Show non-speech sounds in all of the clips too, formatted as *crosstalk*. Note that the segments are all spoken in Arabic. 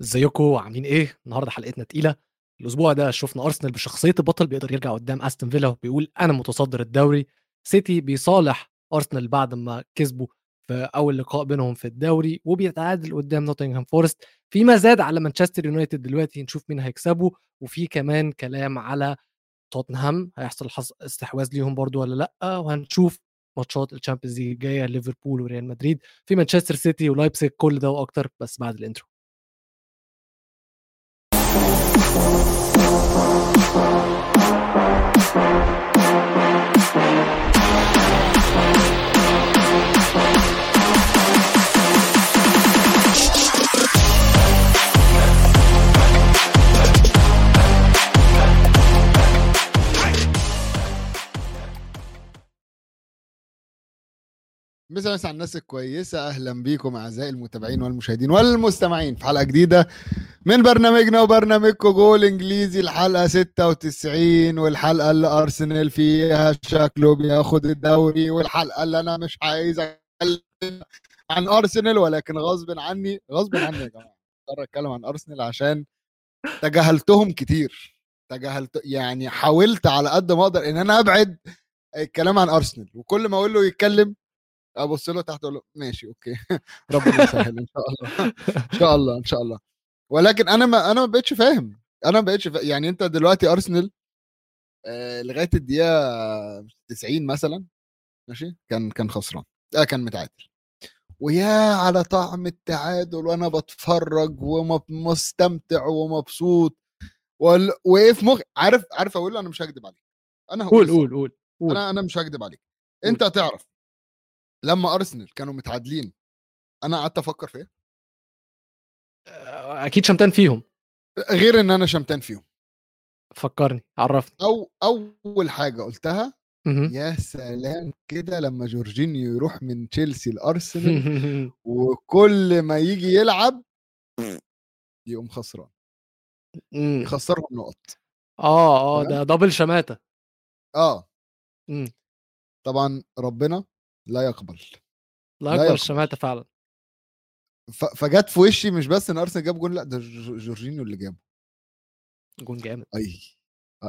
ازيكم؟ عاملين إيه؟ النهارده حلقتنا تقيلة، الأسبوع ده شفنا أرسنال بشخصية البطل بيقدر يرجع قدام أستون فيلا وبيقول أنا متصدر الدوري، سيتي بيصالح أرسنال بعد ما كسبوا في أول لقاء بينهم في الدوري وبيتعادل قدام نوتنغهام فورست، في مزاد على مانشستر يونايتد دلوقتي نشوف مين هيكسبه. وفي كمان كلام على توتنهام. هيحصل استحواذ ليهم برضو ولا لأ؟ وهنشوف ماتشات ال Champions League الجاية ليفربول وريال مدريد. في مانشستر سيتي ولايبسيج كل ده وأكتر بس بعد ال intro. Thank you. مسا مسا على الناس الكويسة. أهلا بيكم أعزائي المتابعين والمشاهدين والمستمعين في حلقة جديدة من برنامجنا وبرنامجكم جول إنجليزي الحلقة 96 والحلقة اللي أرسنال فيها شكله بياخد الدوري والحلقة اللي أنا مش عايز أتكلم عن أرسنال ولكن غصب عني غصب عني يا جماعة أقدر أتكلم عن أرسنال عشان تجاهلتهم كتير. تجاهلت يعني حاولت على قد ما أقدر إن أنا أبعد الكلام عن أرسنال وكل ما أقول له يتكلم أبص له تحت أقول له ماشي أوكي. *laughs* ربنا يسهل إن شاء الله. إن شاء الله إن شاء الله. ولكن أنا ما أنا ما بقتش فاهم. أنا ما بقتش فاهم. يعني أنت دلوقتي أرسنال آه لغاية الدقيقة 90 مثلا ماشي؟ كان كان خسران. آه كان متعادل. ويا على طعم التعادل وأنا بتفرج ومستمتع ومبسوط وال... وإيه في مخي عارف عارف أقول له أنا مش هكدب عليك. أنا قول هقول قول قول قول. أنا أنا مش هكدب عليك. أنت هتعرف. لما أرسنال كانوا متعادلين أنا قعدت أفكر في إيه آه، أكيد شمتان فيهم غير إن أنا شمتان فيهم فكرني عرفني أو أول حاجة قلتها. يا سلام كده لما جورجينيو يروح من تشيلسي لأرسنال *laughs* وكل ما يجي يلعب يقوم خسران مم. يخسرهم نقط آه آه؟ ده double شماتة آه مم. طبعا ربنا لا يقبل لا يقبل. الشماتة فعلا. فجت في وشي مش بس إن أرسنال جاب جون لأ ده جو- جورجينيو اللي جابه. جون جامد. أي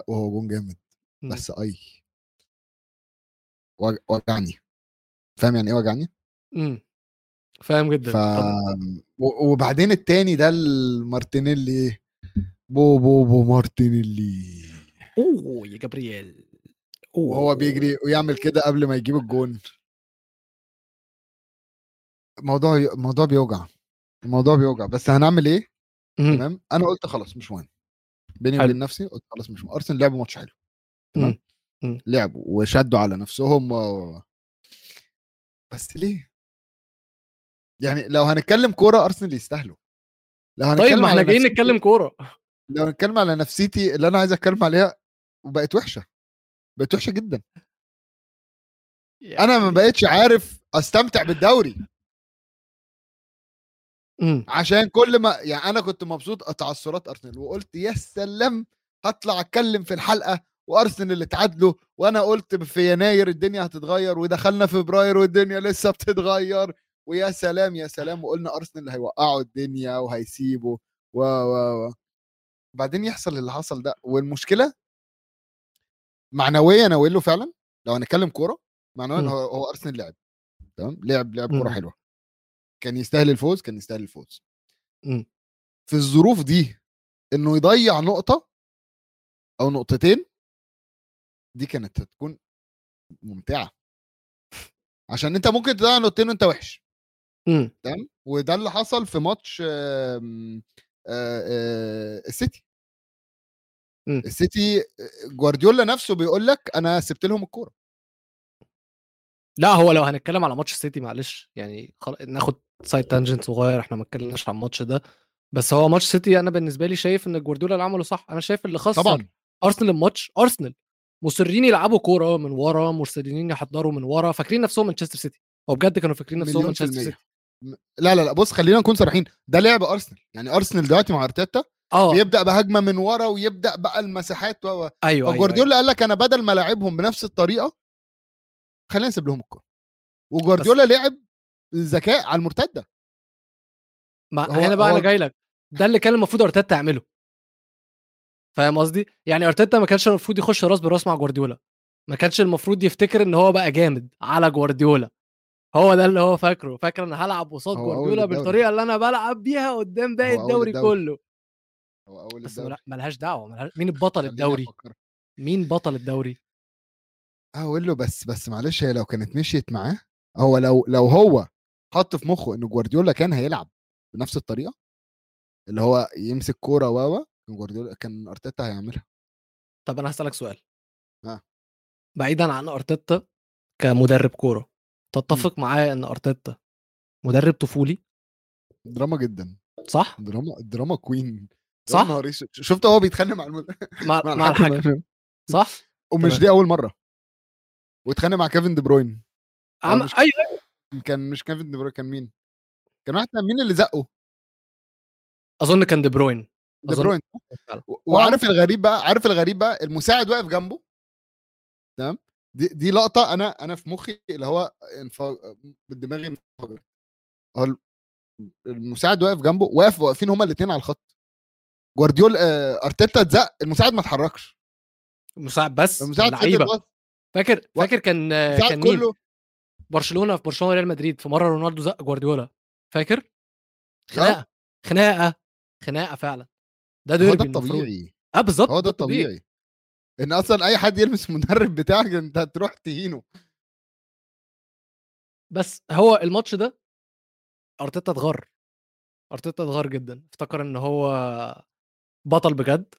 وهو جون جامد. مم. بس أي. وج- وجعني. فاهم يعني إيه وجعني؟ مم. فاهم جدا. ف وبعدين التاني ده المارتينيلي بو بو بو مارتينيلي. أوه يا جبريل أوه. وهو بيجري ويعمل كده قبل ما يجيب الجون. الموضوع الموضوع بيوجع الموضوع بيوجع. بس هنعمل إيه. تمام؟ أنا قلت خلاص مش مهم. بيني. وبين نفسي قلت خلاص مش مهم. ارسنال لعبوا ماتش حلو. تمام. لعبوا وشدوا على نفسهم و... بس ليه؟ يعني لو هنتكلم كورة أرسنال يستاهلوا. لو هنتكلم طيب ما إحنا جايين نتكلم كورة. لو هنتكلم على نفسيتي اللي أنا عايز أتكلم عليها وبقت وحشة. بقت وحشة جدا. أنا ما بقتش عارف أستمتع بالدوري. مم. عشان كل ما يعني أنا كنت مبسوط تعثرات أرسنال وقلت يا سلام هطلع أتكلم في الحلقة وأرسنال اللي اتعادلوا وأنا قلت في يناير الدنيا هتتغير ودخلنا فبراير والدنيا لسه بتتغير ويا سلام يا سلام وقلنا أرسنال هيوقعوا الدنيا وهيسيبوا و و و بعدين يحصل اللي حصل ده والمشكلة معنويا أنا له فعلا لو هنتكلم كورة معنويا مم. هو, هو أرسنال لعب تمام لعب لعب كورة مم. حلوة كان يستاهل الفوز كان يستاهل الفوز مم. في الظروف دي إنه يضيع نقطة أو نقطتين دي كانت هتكون ممتعة عشان أنت ممكن تضيع نقطتين وأنت وحش مم. تمام وده اللي حصل في ماتش آم، آه، السيتي. السيتي جوارديولا نفسه بيقول لك أنا سبت لهم الكورة لا هو لو هنتكلم على ماتش السيتي معلش يعني خل... ناخد side tangent صغير إحنا ما اتكلمناش عن الماتش ده. بس هو ماتش سيتي أنا بالنسبة لي شايف إن جوارديولا اللي عمله صح. أنا شايف اللي خسر طبعا. ارسنال الماتش ارسنال مصرين يلعبوا كورة من ورا مصرين يحضروا من ورا فاكرين نفسهم مانشستر سيتي هو بجد كانوا فاكرين نفسهم مانشستر سيتي لا لا لا بص خلينا نكون صريحين. ده لعب ارسنال يعني ارسنال دلوقتي مع أرتيتا آه. بيبدأ بهجمة من ورا ويبدأ بقى المساحات و و- أيوه أيوه, أيوة. فجوارديولا قال لك أنا بدل ما العبهم بنفس الطريقة خلينا نسيب لهم الكورة. وجوارديولا لعب ذكاء على المرتدة. ما هنا بقى هو- أنا جاي لك ده اللي كان المفروض أرتيتا يعمله. فاهم قصدي؟ يعني أرتيتا ما كانش المفروض يخش راس براس مع جوارديولا. ما كانش المفروض يفتكر إن هو بقى جامد على جوارديولا. هو ده اللي هو فاكره فاكر إن هلعب قصاد جوارديولا. بالطريقة اللي أنا بلعب بيها قدام باقي الدوري الدوري. كله. هو أول بس الدوري. ملهاش دعوة ملهاش... مين خليني الدوري. مين بطل الدوري؟ أقول له بس بس معلش هي لو كانت مشيت معاه هو لو لو هو حط في مخه إن جوارديولا كان هيلعب بنفس الطريقة؟ اللي هو يمسك كورة واوا كان جوارديولا كان أرتيتا هيعملها. طب أنا هسألك سؤال. ها. بعيدا عن أرتيتا كمدرب كورة تتفق معايا إن أرتيتا مدرب طفولي؟ دراما جدا. صح؟ دراما drama queen صح. شفت هو بيتخانق مع المد... مع, مع مع الحكم؟ صح؟ ومش. دي أول مرة. واتخانق مع كيفن دي بروين. عم... أيوه. كان مش كيفن دي بروين كان مين؟ كان واحد مين اللي زقه؟ أظن كان دي بروين دي بروين وعارف الغريب بقى عارف الغريب بقى المساعد واقف جنبه تمام؟ دي دي لقطة أنا أنا في مخي اللي هو انف... بالدماغ انفجر هو المساعد واقف جنبه واقف واقفين هما الاثنين على الخط. جوارديولا آه، أرتيتا اتزق المساعد ما اتحركش. مساعد بس المساعد لعيبة. فاكر فاكر كان المساعد كان مين؟ كله برشلونة في برشلونة ريال مدريد في مرة رونالدو زق جوارديولا فاكر؟ خناقة خناقة خناقة فعلا. ده هو ديربي ده. الطبيعي آه بالظبط هو ده الطبيعي إن أصلا أي حد يلمس المدرب *laughs* بتاعك أنت هتروح تهينه. بس هو الماتش ده أرتيتا اتغر. أرتيتا اتغر جدا. افتكر إن هو بطل بجد.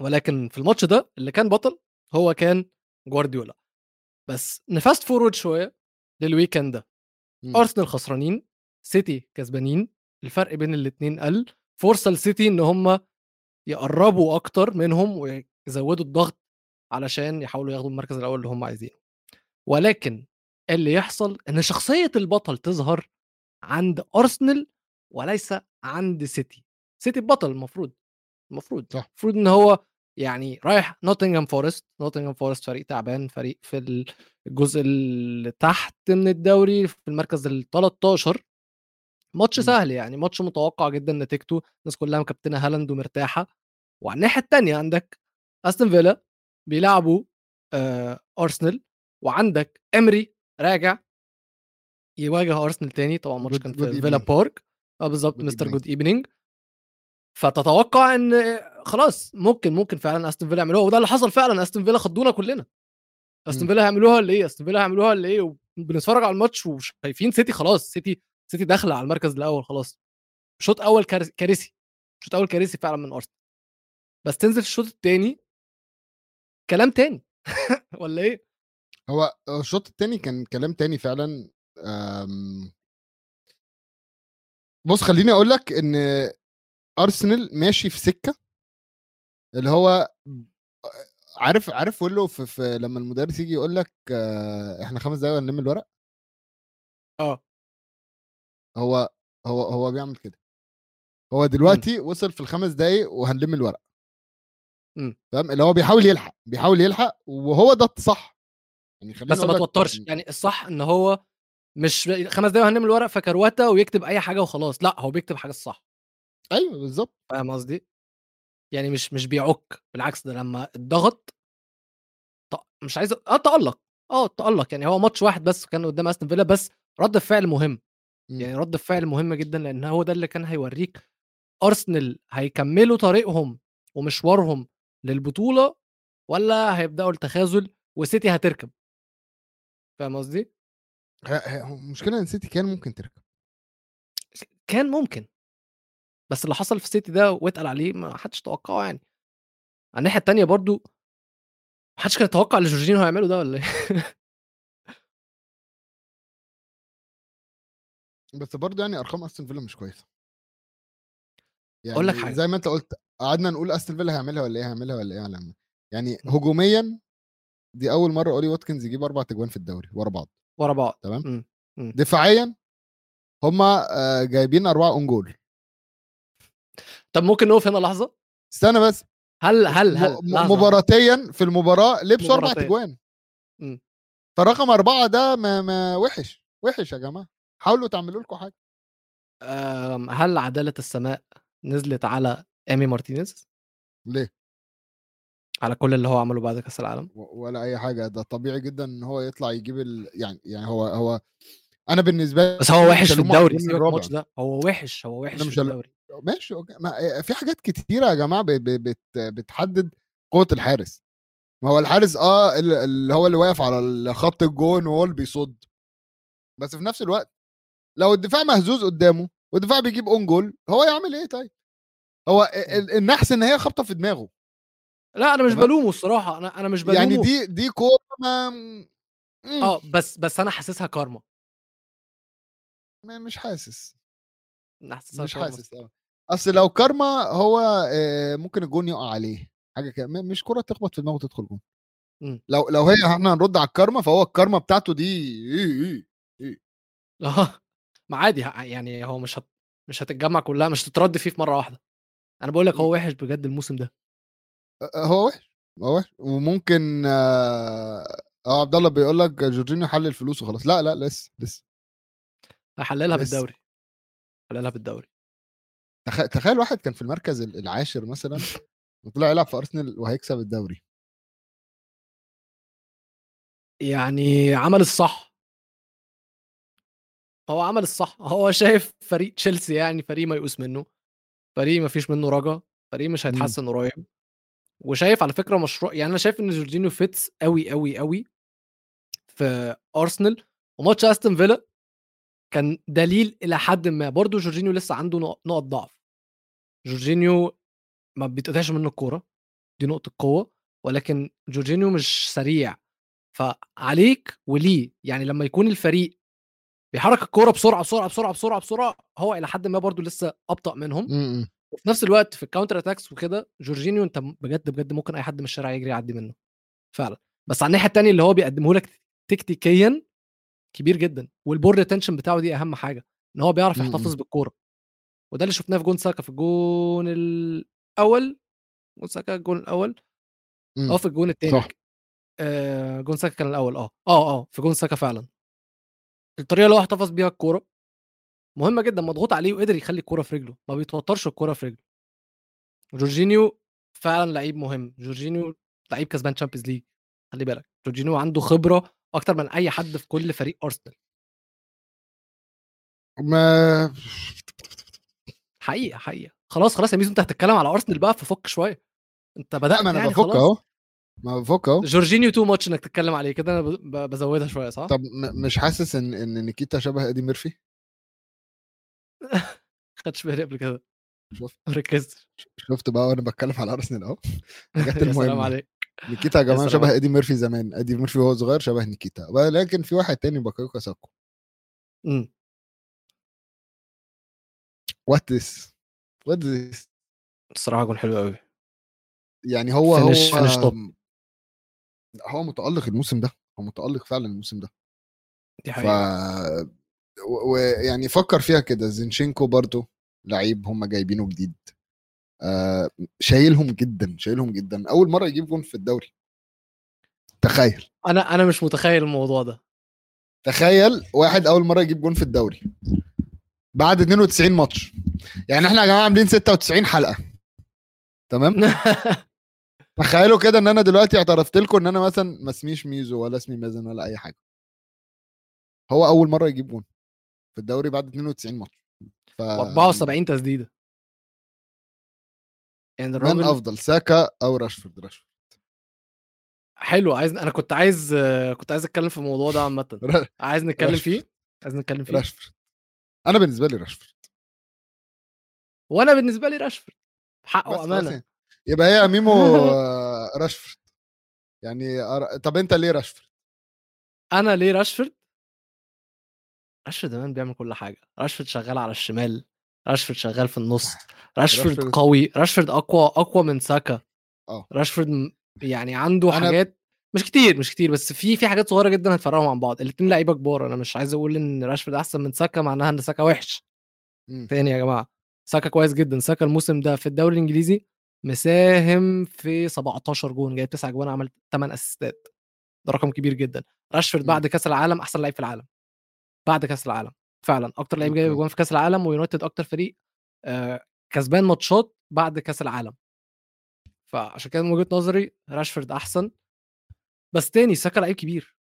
ولكن في الماتش ده اللي كان بطل هو كان جوارديولا. بس ن fast forward شوية لل weekend ده مم. أرسنال خسرانين سيتي كسبانين الفرق بين الاثنين قل فرصة لسيتي إن هم يقربوا أكتر منهم ويزودوا الضغط علشان يحاولوا ياخدوا المركز الأول اللي هم عايزينه ولكن اللي يحصل إن شخصية البطل تظهر عند أرسنال وليس عند سيتي سيتي البطل المفروض المفروض صح. المفروض إن هو يعني رايح نوتنغهام فورست نوتنغهام فورست فريق تعبان فريق في الجزء اللي تحت من الدوري في المركز ال 13 ماتش مم. سهل يعني ماتش متوقع جدا نتيجته. الناس كلها مكابتنة هالاند ومرتاحة. وعلى الناحية الثانية عندك استون فيلا بيلعبوا آه ارسنال وعندك امري راجع يواجه ارسنال تاني. طبعا ماتش كان في فيلا. بارك آه بالظبط mister. good evening فتتوقع إن خلاص ممكن ممكن فعلا أستون فيلا يعملوها وده اللي حصل فعلا أستون فيلا خضونا كلنا. أستون. فيلا هيعملوها ولا إيه؟ أستون فيلا هيعملوها ولا إيه؟ وبنتفرج على الماتش وشايفين سيتي خلاص سيتي سيتي داخلة على المركز الأول خلاص. شوط أول كارث- كارثي. شوط أول كارثي فعلا من أرسنال. بس تنزل في الشوط الثاني كلام تاني. *laughs* ولا إيه؟ هو الشوط التاني كان كلام تاني فعلا. أم، بص خليني أقول لك إن ارسنال ماشي في سكة اللي هو عارف عارف له في, في لما المدرس يجي يقول لك آه، إحنا خمس دقايق هنلم الورق؟ آه. هو هو هو بيعمل كده. هو دلوقتي وصل في الخمس دقايق وهنلم الورق. فاهم اللي هو بيحاول يلحق بيحاول يلحق وهو ده الصح. يعني خليني بس ما توترش. يعني الصح إن هو مش خمس دقايق هنعمل الورق فكروتة ويكتب أي حاجة وخلاص. لأ هو بيكتب حاجة الصح. أيوه بالظبط فاهم قصدي؟ يعني مش مش بيعك بالعكس ده لما اتضغط مش عايز آه تألق آه تألق يعني هو ماتش واحد بس كان قدام أستون فيلا بس رد الفعل مهم مم. يعني رد الفعل مهم جدا لأن هو ده اللي كان هيوريك أرسنال هيكملوا طريقهم ومشوارهم للبطولة ولا هيبدأوا التخاذل وسيتي هتركب؟ فاهم قصدي؟ المشكلة إن سيتي كان ممكن تركب. كان ممكن. بس اللي حصل في سيتي ده واتقل عليه ما حدش توقعه يعني. على الناحية التانية برضو ما حدش كان يتوقع اللي جورجينيو هيعمله ده ولا إيه؟ *laughs* بس برضه يعني أرقام أستون فيلا مش كويسة. يعني أقول لك حاجة. زي ما أنت قلت قعدنا نقول أستون فيلا هيعملها ولا إيه؟ هيعملها ولا إيه؟ هيعملها. يعني. هجوميا دي أول مرة اولي واتكنز يجيب أربع تجوان في الدوري ورا بعض. ورا بعض. تمام. دفاعيا هما آه، جايبين أربعة own goal طب ممكن نقف هنا لحظة؟ استنى بس. هل هل هل م-. مباراتيا في المباراة لبسوا أربع. تجوان. م. فرقم أربعة ده ما, ما وحش وحش يا جماعة. حاولوا تعملوا لكم حاجة. هل عدالة السماء نزلت على إيمي مارتينيز؟ ليه؟ على كل اللي هو عمله بعد كأس العالم. ولا أي حاجة. ده طبيعي جدا إن هو يطلع يجيب ال... يعني يعني هو هو أنا بالنسبة لي بس هو وحش في الدوري. الماتش ده هو وحش هو وحش في الدوري ماشي. ما في حاجات كتيرة يا جماعة. بت... بتحدد قوة الحارس ما هو الحارس آه ال- اللي هو اللي واقف على خط الجون وهو اللي بيصد بس في نفس الوقت لو الدفاع مهزوز قدامه والدفاع بيجيب own goal هو يعمل إيه طيب هو ال- النحس إن هي خبطه في دماغه لا أنا مش. بلومه الصراحة أنا أنا مش بلومه يعني دي دي كورة ما. آه بس بس أنا حاسسها كارما ما- مش حاسس. مش. حاسس آه. أصل لو كارما هو ممكن الجون يقع عليه حاجة كده مش كرة تخبط في دماغه وتدخل جون. مم. لو لو هي إحنا هنرد على الكارما فهو الكارما بتاعته دي إيه إيه آه. ما عادي يعني هو مش هت... مش هتتجمع كلها مش هتترد فيه في مرة واحدة. أنا بقول لك هو وحش بجد الموسم ده. هو وحش هو وحش. وممكن آه عبد الله بيقول لك جورجينيو حلل فلوس وخلاص لا لا لسه لسه. هحللها. بالدوري هحللها بالدوري. تخ- تخيل واحد كان في المركز ال- العاشر مثلا وطلع يلعب في أرسنال وهيكسب الدوري. يعني عمل الصح. هو عمل الصح هو شايف فريق تشيلسي يعني فريق ما يقوس منه فريق ما فيش منه رجا فريق مش هيتحسن قريب. وشايف على فكرة مشروع يعني أنا شايف إن جورجينيو فيتس قوي قوي قوي في أرسنال وماتش أستون فيلا كان دليل إلى حد ما. برضه جورجينيو لسه عنده نق- نقط ضعف. جورجينيو ما بيتقطعش منه الكورة دي نقطة قوة ولكن جورجينيو مش سريع. فعليكوا ليه؟ يعني لما يكون الفريق بيحرك الكورة بسرعة بسرعة بسرعة بسرعة بسرعة هو إلى حد ما برضه لسه أبطأ منهم. م- وفي نفس الوقت في ال counter attacks وكده جورجينيو أنت بجد بجد ممكن أي حد من الشارع يجري يعدي منه. فعلا. بس على الناحية الثانية اللي هو بيقدمه لك تكتيكيا كبير جدا وال ball retention بتاعه دي أهم حاجة إن هو بيعرف. يحتفظ بالكورة وده اللي شفناه في جون ساكا في الجون الأول جون ساكا الجون الأول. آه في الجون الثاني صح آه جون ساكا كان الأول آه آه آه في جون ساكا فعلا الطريقة اللي هو احتفظ بيها الكورة مهمة جدا مضغوط عليه وقدر يخلي الكورة في رجله ما بيتوترش الكورة في رجله جورجينيو فعلا لعيب مهم جورجينيو لعيب كسبان Champions League خلي بالك جورجينيو عنده خبرة أكتر من أي حد في كل فريق أرسنال. ما حقيقة حقيقة. خلاص خلاص يا ميزو أنت هتتكلم على أرسنال بقى ففك شوية. أنت بدأت ما أنا يعني بفك أهو. ما بفك أهو. جورجينيو too much إنك تتكلم عليه كده أنا بزودها شوية صح؟ طب مش حاسس إن إن نيكيتا شبه إيدي ميرفي؟ *laughs* خدش بالي قبل كده. شفت؟ ما ركزتش. شفت بقى وأنا بتكلم على أرسنال أهو. *laughs* الحاجات يا سلام المهمة. عليك. نيكيتا يا جماعة شبه. إيدي ميرفي زمان إيدي ميرفي وهو صغير شبه نيكيتا. ولكن في واحد تاني بوكايو ساكا. امم what this what this الصراحة جون حلو قوي يعني هو finish- هو finish top. هو متألق الموسم ده هو متألق فعلا الموسم ده. دي حقيقة. ويعني فكر فيها كده زينشينكو برضو لعيب هم جايبينه جديد. آه شايلهم جدا شايلهم جدا. أول مرة يجيب جون في الدوري. تخيل. أنا أنا مش متخيل الموضوع ده. تخيل واحد أول مرة يجيب جون في الدوري. بعد 92 ماتش. يعني إحنا يا جماعة عاملين 96 حلقة. تمام؟ *laughs* تخيلوا كده إن أنا دلوقتي اعترفت لكم إن أنا مثلا ما اسميش ميزو ولا اسمي مازن ولا أي حاجة. هو أول مرة يجيب جون في الدوري بعد 92 ماتش. ف 74 تسديدة. يعني من أفضل ساكا أو راشفورد؟ راشفورد. حلو عايز أنا كنت عايز كنت عايز أتكلم في الموضوع ده عامه. *laughs* عايز نتكلم راشفورد. فيه؟ عايز نتكلم فيه؟ راشفورد. أنا بالنسبة لي راشفورد. وأنا بالنسبة لي راشفورد. حق بس خلاص وامانه يعني. يبقى هي ميمو *laughs* راشفورد. يعني أر- طب أنت ليه راشفورد؟ أنا ليه راشفورد؟ راشفورد زمان بيعمل كل حاجة. راشفورد شغال على الشمال. راشفورد شغال في النص. راشفورد راشفورد- قوي. راشفورد أقوى أقوى من ساكا. آه. راشفورد م- يعني عنده أنا- حاجات مش كتير مش كتير بس في في حاجات صغيرة جدا هتفرقهم عن بعض. الاثنين لعيبة كبار. أنا مش عايز أقول إن راشفورد أحسن من ساكا معناها إن ساكا وحش. مم. تاني يا جماعة ساكا كويس جدا. ساكا الموسم ده في الدوري الإنجليزي مساهم في 17 جون جايب 9 جوان عمل 8 أسيستات. ده رقم كبير جدا. راشفورد. بعد كأس العالم أحسن لعيب في العالم. بعد كأس العالم. فعلا أكتر لعيب جايب. جوان في كأس العالم ويونايتد أكتر فريق آه كسبان ماتشات بعد كأس العالم فعشان كده من وجهة نظري راشفورد أحسن بس تاني ساكا لعيب كبير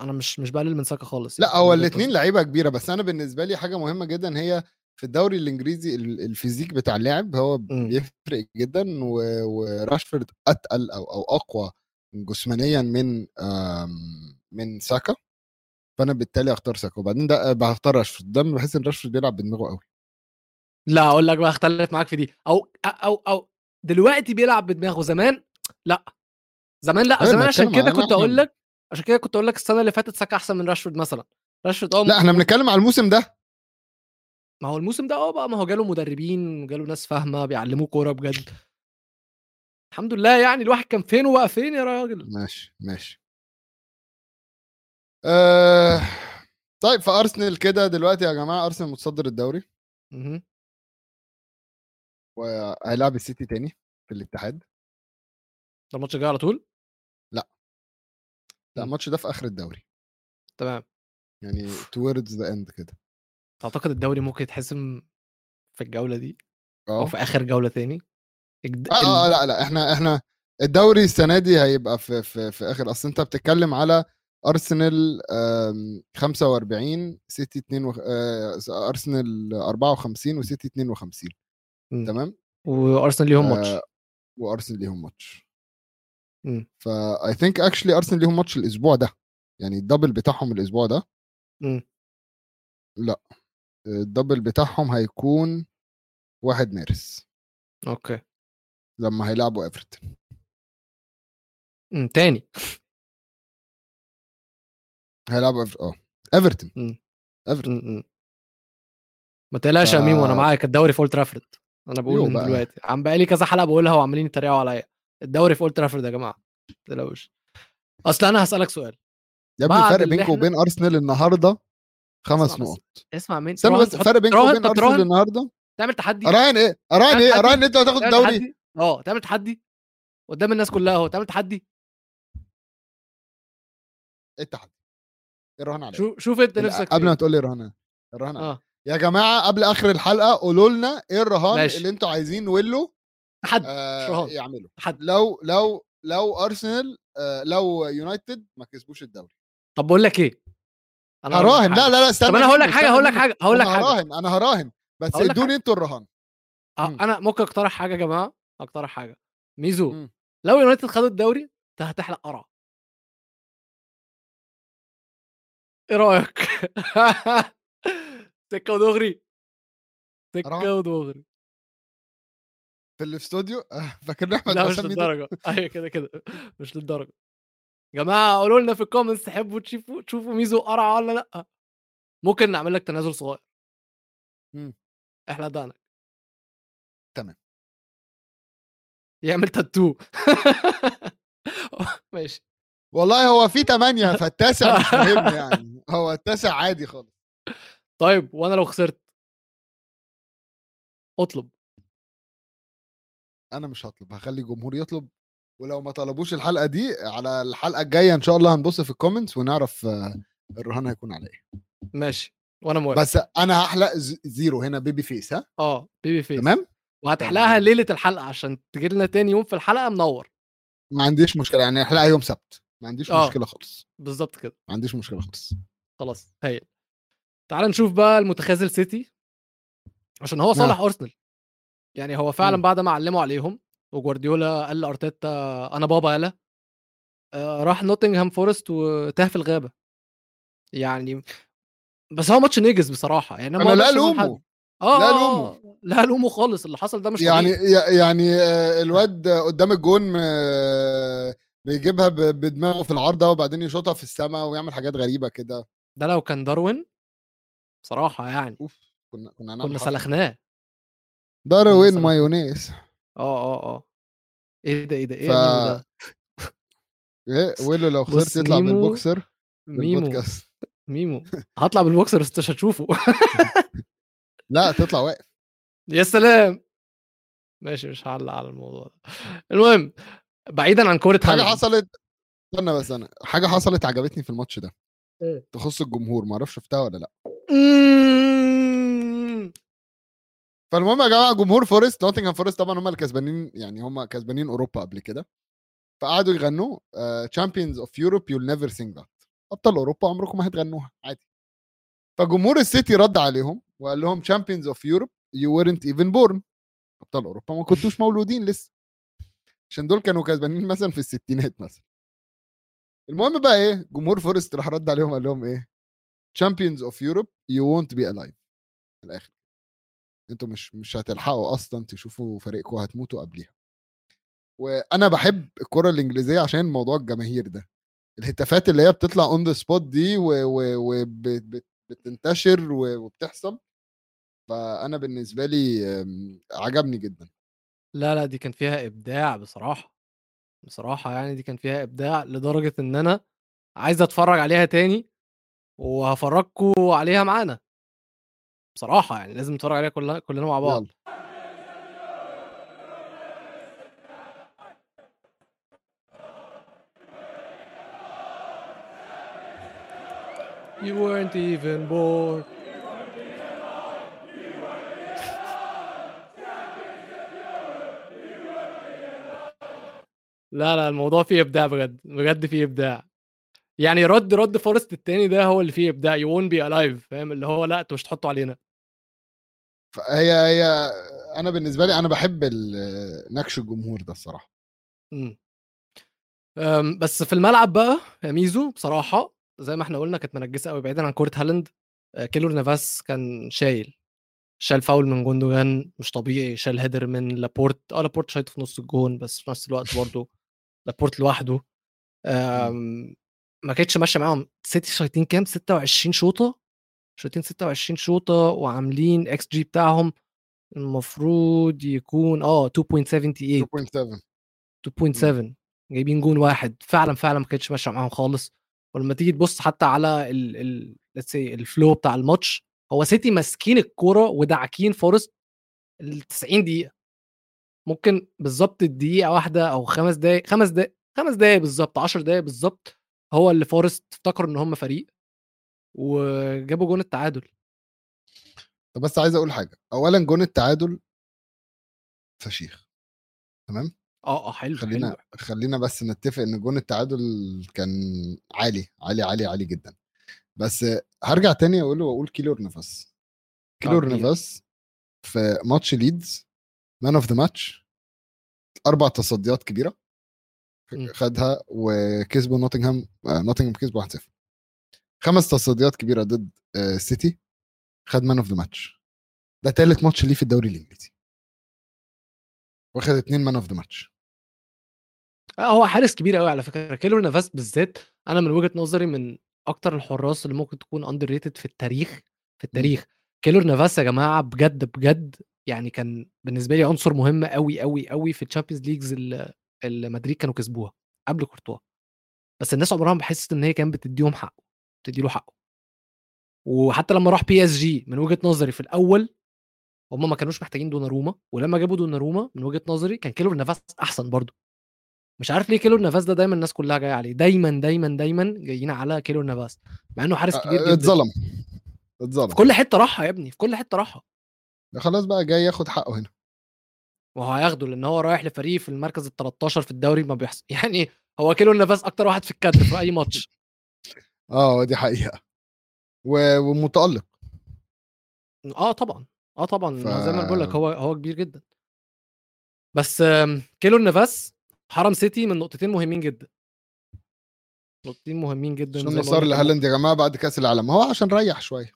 أنا مش مش بقلل من ساكا خالص لا يعني هو الاثنين. لعيبة كبيرة بس أنا بالنسبة لي حاجة مهمة جدا هي في الدوري الإنجليزي ال- الفيزيك بتاع اللاعب هو مم. بيفرق جدا وراشفورد أتقل أو أو أقوى جسمانيا من من ساكا فأنا بالتالي اختار ساكا وبعدين ده بختار راشفورد. ده بحس إن راشفورد بيلعب بدماغه قوي لا أقول لك بقى اختلف معاك في دي. أو أو أو دلوقتي بيلعب بدماغه زمان؟ لا. زمان لا أيوة، زمان عشان كده كنت أقول لك عشان كده كنت أقول لك السنة اللي فاتت ساكا أحسن من راشفورد مثلا. راشفورد آه لا إحنا بنتكلم على الموسم ده. ما هو الموسم ده آه بقى ما هو جاله مدربين وجاله ناس فاهمة بيعلموه كورة بجد. الحمد لله يعني الواحد كان فين وبقى فين يا راجل. ماشي ماشي. آه... طيب فارسنال كده دلوقتي يا جماعة أرسنال متصدر الدوري. مهم. وهيلعب السيتي تاني في الاتحاد. ده الماتش الجاي على طول؟ لا. مم. الماتش ده في آخر الدوري. تمام. يعني towards the end كده. تعتقد الدوري ممكن يتحسم في الجولة دي؟ أو آه. في آخر جولة تاني؟ الج- آه آه ال- لا لا إحنا إحنا الدوري السنة دي هيبقى في في في آخر أصل أنت بتتكلم على أرسنال آم، 45 سيتي 2 وخ... آه، أرسنال 54 وسيتي 52 مم. تمام وأرسنال ليهم آه، ماتش وأرسنال ليهم ماتش مم. فا I think actually أرسنال ليهم ماتش الأسبوع ده يعني ال double بتاعهم الأسبوع ده مم. لا ال double بتاعهم هيكون 1 مارس okay لما هيلعبوا إيفرتون. تاني هيلعبوا آه إيفرتون. إيفرتون. ما تقلقش يا ف- ميمو أنا معاك الدوري في أولد ترافورد أنا بقول. دلوقتي. عم بقالي كذا حلقة بقولها وعمالين يتريقوا عليا. الدوري في أولد ترافورد يا جماعة ما تقلقوش. أصل أنا هسألك سؤال. يا ابني الفرق إحنا- وبين أرسنال النهارده خمس. نقط. اسمع مين؟ استنى بس الفرق بينكم تراهن- وبين أرسنال النهارده؟ تعمل تحدي. اراهن إيه؟ تعمل إيه؟ تحدي. اراهن أنت هتاخد الدوري؟ آه تعمل تحدي قدام الناس كلها أهو تعمل تحدي. إيه التحدي؟ الرهان عليا شوف شوف انت نفسك قبل. ما تقول لي الرهان الرهان. آه يا جماعة قبل آخر الحلقة قولوا لنا إيه الرهان ماشي. اللي أنتوا عايزين ويلو تحدي آه. يعملوا تحدي لو لو لو أرسنال آه لو يونايتد ما كسبوش الدوري طب بقول لك إيه لك هراهن. لا لا لا استنى طب أنا هقول لك حاجة هقول لك. حاجة هقول لك حاجة هراهن أنا هراهن بس ادوني. أنتوا الرهان آه،. أنا ممكن أقترح حاجة يا جماعة أقترح حاجة ميزو مم. لو يونايتد خدوا الدوري انت هتحلق قرع إيه رأيك؟ *laughs* سكه ودغري؟ سكه ودغري. في الاستوديو؟ *laughs* فاكر أحمد لا مش؟ للدرجة. أيوه كده كده. مش للدرجة. جماعة قولوا لنا في ال comments تحبوا تشوفوا تشوفوا ميزو قرع ولا لأ. ممكن نعمل لك تنازل صغير. مم. احلق دقنك. تمام. يعمل تاتو *laughs* ماشي. والله هو في ثمانية فالتاسع مش مهم يعني. هو التاسع عادي خالص. طيب وأنا لو خسرت؟ أطلب. أنا مش هطلب هخلي الجمهور يطلب ولو ما طلبوش الحلقة دي على الحلقة الجاية إن شاء الله هنبص في ال comments ونعرف آه، الرهان هيكون على إيه. ماشي وأنا موافق. بس أنا هحلق زيرو هنا baby face ها؟ آه baby face تمام؟ وهتحلقها. ليلة الحلقة عشان تجي لنا تاني يوم في الحلقة منور. ما عنديش مشكلة يعني الحلقة يوم سبت ما عنديش آه. مشكلة خالص. بالظبط كده. ما عنديش مشكلة خالص. خلاص هايل تعال نشوف بقى المتخاذل سيتي. عشان هو صالح أرسنال. يعني هو فعلا مم. بعد ما علموا عليهم وجوارديولا قال لأرتيتا أنا بابا يالا. آه، راح نوتنغهام فورست وتاه في الغابة. يعني بس هو ماتش نجز بصراحة. يعني أنا لا لومه. آه لا آه، لومه. لا لومه خالص. اللي حصل ده مش يعني طبيعي. يعني آه، الواد قدام الجون بيجيبها بدماغه في العارضة وبعدين يشوطها في السماء ويعمل حاجات غريبة كده. ده لو كان داروين بصراحة يعني. أوف كنا كنا كنا. سلخناه. داروين مايونيز. آه آه آه. إيه ده إيه ده إيه ف- ده؟ إيه ويلو لو خسرت يطلع ميمو- بالبوكسر ميمو بالبودكاست. ميمو. *laughs* هطلع بالبوكسر بس مش هتشوفه. *laughs* لا تطلع واقف. يا سلام! ماشي مش هعلق على الموضوع ده. المهم بعيدا عن كورة حاجة حصلت استنى بس أنا حاجة حصلت عجبتني في الماتش ده. إيه؟ تخص الجمهور ما أعرفش شفتها ولا لأ. مم. فالمهم يا جماعة جمهور فورست نوتنغهام فورست طبعا هم اللي كسبانين يعني هم كسبانين أوروبا قبل كده. فقعدوا يغنوا champions of Europe you'll never sing that أبطال أوروبا عمركم ما هتغنوها عادي. فجمهور السيتي رد عليهم وقال لهم champions of Europe you weren't even born أبطال أوروبا ما كنتوش مولودين لسه. عشان دول كانوا كسبانين مثلا في الستينات مثلا. المهم بقى إيه؟ جمهور فورست راح رد عليهم قال لهم إيه؟ champions of Europe you won't be alive في الآخر. أنتوا مش مش هتلحقوا أصلا تشوفوا فريقكم هتموتوا قبليها. وأنا بحب الكرة الإنجليزية عشان موضوع الجماهير ده. الهتافات اللي هي بتطلع on the spot دي وبتنتشر وبتحصل. فأنا بالنسبة لي آم، عجبني جدا. لا لا دي كان فيها إبداع بصراحة. بصراحة يعني دي كان فيها إبداع لدرجة إن أنا عايز أتفرج عليها تاني وهفرجكم عليها معانا. بصراحة يعني لازم نتفرج عليها كلنا كلنا مع بعض. You weren't even born. لا لا الموضوع فيه إبداع بجد بجد فيه إبداع. يعني رد رد فورست التاني ده هو اللي فيه إبداع you won't be alive فاهم؟ اللي هو لا أنتوا مش تحطوا علينا. فهي هي أنا بالنسبة لي أنا بحب نكش الجمهور ده الصراحة. مم. أم، بس في الملعب بقى يا ميزو بصراحة زي ما إحنا قلنا كانت منحسة قوي بعيدا عن كورة هالاند آه، كيلور نافاس كان شايل. شال فاول من جوندوجان مش طبيعي شال header من لابورت آه لابورت شايط في نص الجون بس في نفس الوقت برضه لابورت لوحده أم، ما كانتش ماشية معاهم. سيتي شايطين كام؟ 26 شوطه شايطين 26 شوطه وعاملين إكس جي بتاعهم. المفروض يكون آه 2.78 2.7 2.7 جايبين جون واحد. فعلا فعلا ما كانتش ماشية معاهم خالص. ولما تيجي تبص حتى على ال ال ال flow بتاع الماتش هو سيتي ماسكين الكورة وداعكين فورست ال 90 دقيقة. ممكن بالظبط الدقيقة واحدة أو خمس دقائق خمس دقائق خمس دقائق بالظبط 10 دقائق بالظبط هو اللي فورست افتكروا إن هم فريق وجابوا جون التعادل. طب بس عايز أقول حاجة اولا جون التعادل فشيخ تمام؟ آه آه حلو خلينا حلو. خلينا بس نتفق إن جون التعادل كان عالي عالي عالي عالي جدا. بس هرجع تاني أقول وأقول كيلور نافاس كيلور كبير. نافاس في ماتش ليدز man of the match أربع تصديات كبيرة. خدها وكسبوا نوتنغهام آه، نوتنغهام كسبوا 1-0 خمس تصديات كبيرة ضد آه، السيتي خد man of the match ده تالت ماتش ليه في الدوري الإنجليزي. واخد اتنين man of the match هو حارس كبير قوي على فكرة. كيلور نافاس بالذات أنا من وجهة نظري من أكتر الحراس اللي ممكن تكون underrated في التاريخ في التاريخ. كيلور نافاس يا جماعة بجد بجد يعني كان بالنسبة لي عنصر مهم قوي قوي قوي في ال Champions Leagues اللي مدريد كانوا كسبوها قبل كورتوا. بس الناس عمرها ما حست إن هي كانت بتديهم حقه بتدي له حقه. وحتى لما راح PSG من وجهة نظري في الأول هم ما كانوش محتاجين دوناروما ولما جابوا دوناروما من وجهة نظري كان كيلور نافاس أحسن برضه. مش عارف ليه كيلور نافاس ده دايما الناس كلها جاية عليه. دايما دايما دايما جايين على كيلور نافاس مع إنه حارس كبير جدا. اتظلم اتظلم. في كل حتة راحة يا ابني في كل حتة راحة. خلاص بقى جاي ياخد حقه هنا. وهو هياخده لأن هو رايح لفريق في المركز ال 13 في الدوري ما بيحصل. *laughs* يعني هو كيلور نافاس أكتر واحد في الكادر في أي ماتش. *laughs* آه دي حقيقة. و- ومتألق. آه طبعا. آه طبعا. ف-. زي ما بقول لك هو هو كبير جدا. بس آم، كيلور نافاس حرم سيتي من نقطتين مهمين جدا. نقطتين مهمين جدا عشان كان لهالاند يا جماعة بعد كأس العالم. هو عشان ريح شوية.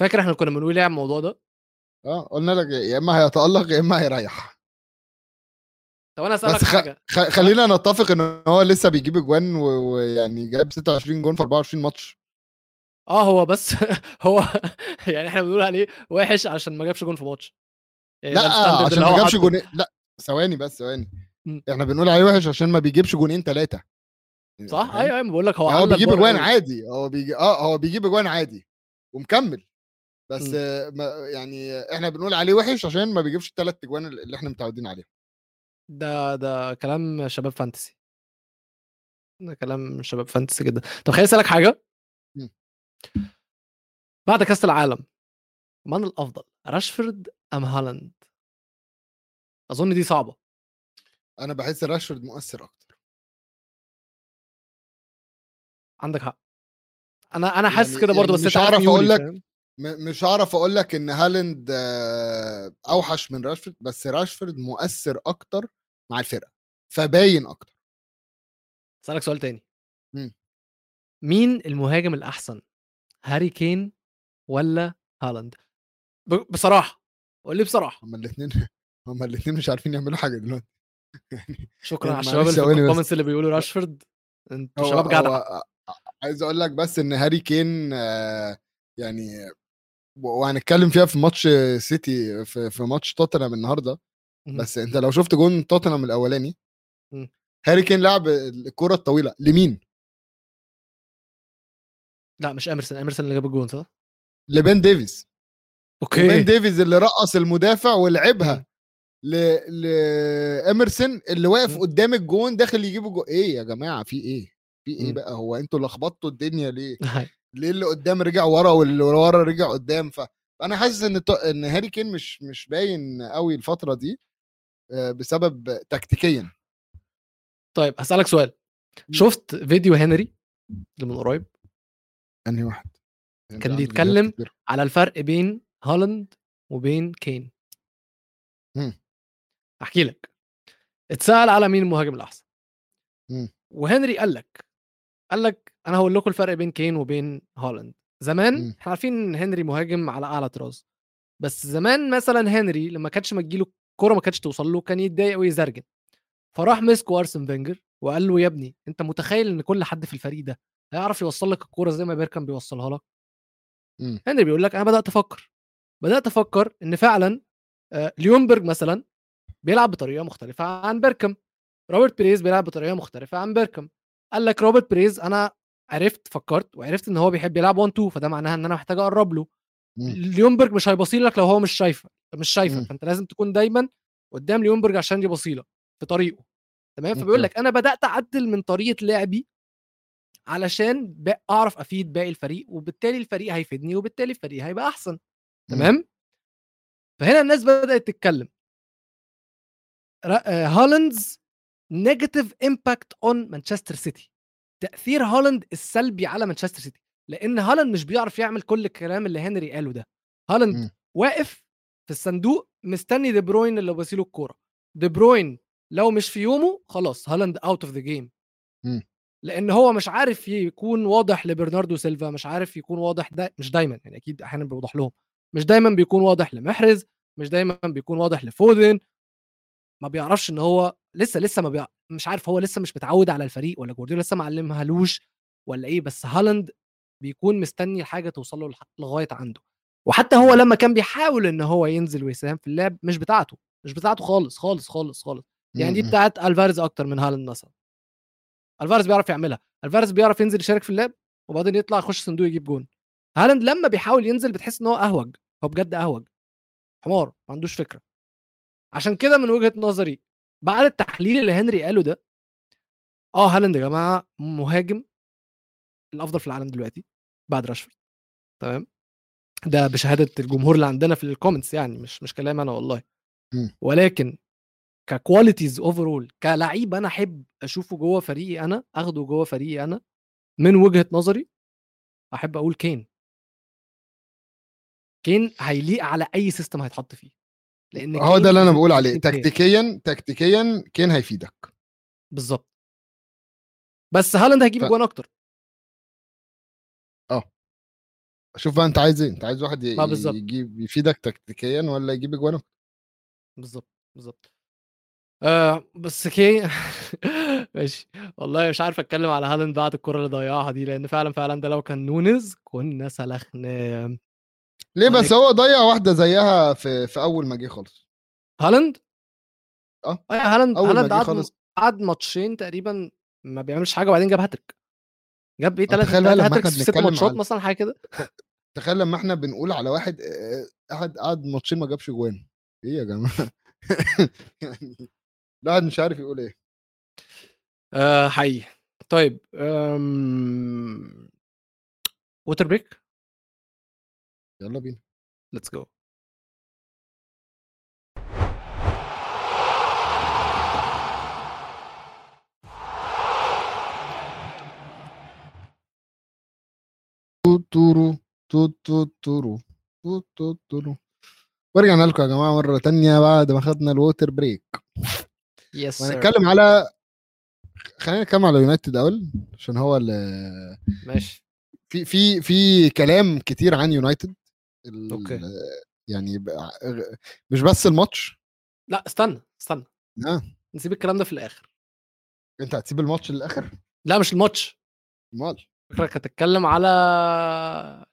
فاكر إحنا كنا بنقول إيه على الموضوع ده؟ آه قلنا لك يا إما هيتألق يا إما هيريح. طب أنا اسالك بس خ... حاجة. خ... خلينا نتفق إن هو لسه بيجيب أجوان و- ويعني جاب 26 جون في 24 ماتش. آه هو بس *laughs* هو يعني إحنا بنقول عليه وحش عشان ما جابش جون في ماتش. يعني لأ عشان ما جابش حاطه. جونين لأ ثواني بس ثواني. مم. إحنا بنقول عليه وحش عشان ما بيجيبش جونين ثلاثة صح؟ أيوه أيوه بقول لك هو هو بيجيب أجوان. عادي هو بيجي آه هو بيجيب أجوان عادي ومكمل. بس مم. آه، ما يعني إحنا بنقول عليه وحش عشان ما بيجيبش الثلاث اجوان اللي إحنا متعودين عليهم. ده ده كلام شباب fantasy. ده كلام شباب fantasy جدا. طب خليني أسألك حاجة. مم. بعد كأس العالم من الأفضل راشفورد أم هالاند؟ أظن دي صعبة. أنا بحس راشفورد مؤثر أكتر. عندك حق. أنا أنا حاسس يعني- كده برضه يعني بس مش عارف ميولي، لك؟ م- مش هعرف أقول لك إن هالاند آه، أوحش من راشفورد بس راشفورد مؤثر أكتر مع الفرقة فباين أكتر. أسألك سؤال تاني. مم. مين المهاجم الأحسن هاري كين ولا هالاند؟ بصراحة قول لي بصراحة. هما الاثنين هما الاثنين مش عارفين يعملوا حاجة دلوقتي. يعني شكرا يعني على الشباب اللي في. ال comments اللي بيقولوا راشفورد. أنتوا شباب جدع. هو عايز أقول لك بس إن هاري كين آه، يعني وهنتكلم فيها في ماتش سيتي في, في ماتش توتنهام النهارده. بس انت لو شفت جون توتنهام الأولاني. هاري كين لعب الكرة الطويلة لمين؟ لا مش اميرسون اميرسون اللي جاب الجون صح؟ لبن ديفيز okay ديفيز اللي رقص المدافع ولعبها. ل لاميرسون اللي واقف. قدام الجون داخل يجيب الجون إيه يا جماعة في إيه؟ في إيه. بقى هو أنتوا لخبطتوا الدنيا ليه؟ *laughs* ليه اللي قدام رجع ورا واللي ورا رجع قدام. فأنا حاسس إن. إن هاري كين مش مش باين قوي الفترة دي آه، بسبب تكتيكيا طيب هسألك سؤال شفت فيديو هنري اللي من قريب أنهي واحد كان عنده بيتكلم. على الفرق بين هالاند وبين كين مم. أحكي لك اتسأل على مين المهاجم الأحسن مم. وهنري قال لك قال لك أنا هقول لكم الفرق بين كين وبين هالاند. زمان مم. إحنا عارفين هنري مهاجم على أعلى طراز. بس زمان مثلا هنري لما كانتش ما تجيله الكوره ما كانتش توصل له كان يتضايق ويزرجن. فراح مسكه أرسن فينجر وقال له يا ابني أنت متخيل إن كل حد في الفريق ده هيعرف يوصل لك الكورة زي ما بيركامب بيوصلها لك؟ مم. هنري بيقول لك أنا بدأت أفكر. بدأت أفكر إن فعلا آه، ليونجبرج مثلا بيلعب بطريقة مختلفة عن بيركامب روبرت بيريز بيلعب بطريقة مختلفة عن بيركامب قال لك روبرت بيريز أنا عرفت فكرت وعرفت إن هو بيحب يلعب 1 2 فده معناها إن أنا محتاج أقرب له مم. ليونجبرج مش هيبصي لك لو هو مش شايفه مش شايفه مم. فأنت لازم تكون دايما قدام ليونجبرج عشان يبصي لك في طريقه تمام. فبيقول لك أنا بدأت أعدل من طريقة لعبي علشان أعرف أفيد باقي الفريق وبالتالي الفريق هيفيدني وبالتالي الفريق هيبقى أحسن تمام فهنا الناس بدأت تتكلم Haaland's negative impact on Manchester City تأثير هالاند السلبي على مانشستر سيتي لأن هالاند مش بيعرف يعمل كل الكلام اللي هنري قاله ده. هالاند مم. واقف في الصندوق مستني دي بروين اللي بيصيله الكورة. دي بروين لو مش في يومه خلاص هالاند out of the game. لأن هو مش عارف يكون واضح لبرناردو سيلفا مش عارف يكون واضح دا مش دايما يعني أكيد أحيانا بيوضح لهم. مش دايما بيكون واضح لمحرز مش دايما بيكون واضح لفودن. ما بيعرفش إن هو لسه لسه ما بيع... مش عارف هو لسه مش متعود على الفريق ولا جوارديولا لسه معلمهالوش ولا إيه بس هالاند بيكون مستني الحاجة توصل له لغاية عنده. وحتى هو لما كان بيحاول إن هو ينزل ويساهم في اللعب مش بتاعته مش بتاعته خالص خالص خالص خالص. يعني دي مم. بتاعت ألفاريز أكتر من هالاند مثلا. ألفاريز بيعرف يعملها. ألفاريز بيعرف ينزل يشارك في اللعب وبعدين يطلع يخش صندوق يجيب جون. هالاند لما بيحاول ينزل بتحس إن هو أهوج هو بجد أهوج. حمار ما عندوش فكرة. عشان كده من وجهة نظري بعد التحليل اللي هنري قاله ده آه هالاند يا جماعة مهاجم الأفضل في العالم دلوقتي بعد راشفورد تمام؟ ده بشهادة الجمهور اللي عندنا في ال comments يعني مش مش كلام أنا والله. ولكن ك qualities overall كلعيب أنا أحب أشوفه جوه فريقي أنا أخده جوه فريقي أنا من وجهة نظري أحب أقول كين. كين هيليق على أي system هيتحط فيه. لأن هو ده اللي أنا بقول عليه. تكتيكيا تكتيكيا كين هيفيدك. بالظبط. بس هالاند هيجيب ف- جوان أكتر. شوف بقى أنت عايز إيه؟ أنت عايز واحد ي-. يجيب يفيدك تكتيكيا ولا يجيب اجوان أكتر؟ بالظبط بالظبط. آه بس كي *laughs* ماشي. والله مش عارف أتكلم على هالاند بعد الكرة اللي ضيعها دي لأن فعلا فعلا ده لو كان نونيز كنا سلخنا ليه بس هو ضيع واحدة زيها في في أول ما جه خالص. هالاند؟ آه. آه هالاند هالاند قعد قعد ماتشين تقريبا ما بيعملش حاجة وبعدين جاب هاتريك. جاب إيه؟ ثلاث hat-tricks في ست ماتشات عن- مثلا حاجة كده. تخيل لما إحنا بنقول على واحد آه، قعد قعد ماتشين ما جابش جوان. إيه يا جماعة؟ يعني *laughs* الواحد مش عارف يقول إيه. آه حقيقي. طيب أم... water break يلا بينا. let's go توتورو توتورو توتورو ورجعنا لكم يا جماعة مرة تانية بعد ما خدنا ال water break yes هنتكلم على خلينا نتكلم على يونايتد اول عشان هو اللي ماشي. في في في كلام كتير عن يونايتد okay. يعني مش بس الماتش؟ لأ استنى استنى. آه. نسيب الكلام ده في الآخر. أنت هتسيب الماتش للآخر؟ لأ مش الماتش. أمال. فكرك هتتكلم على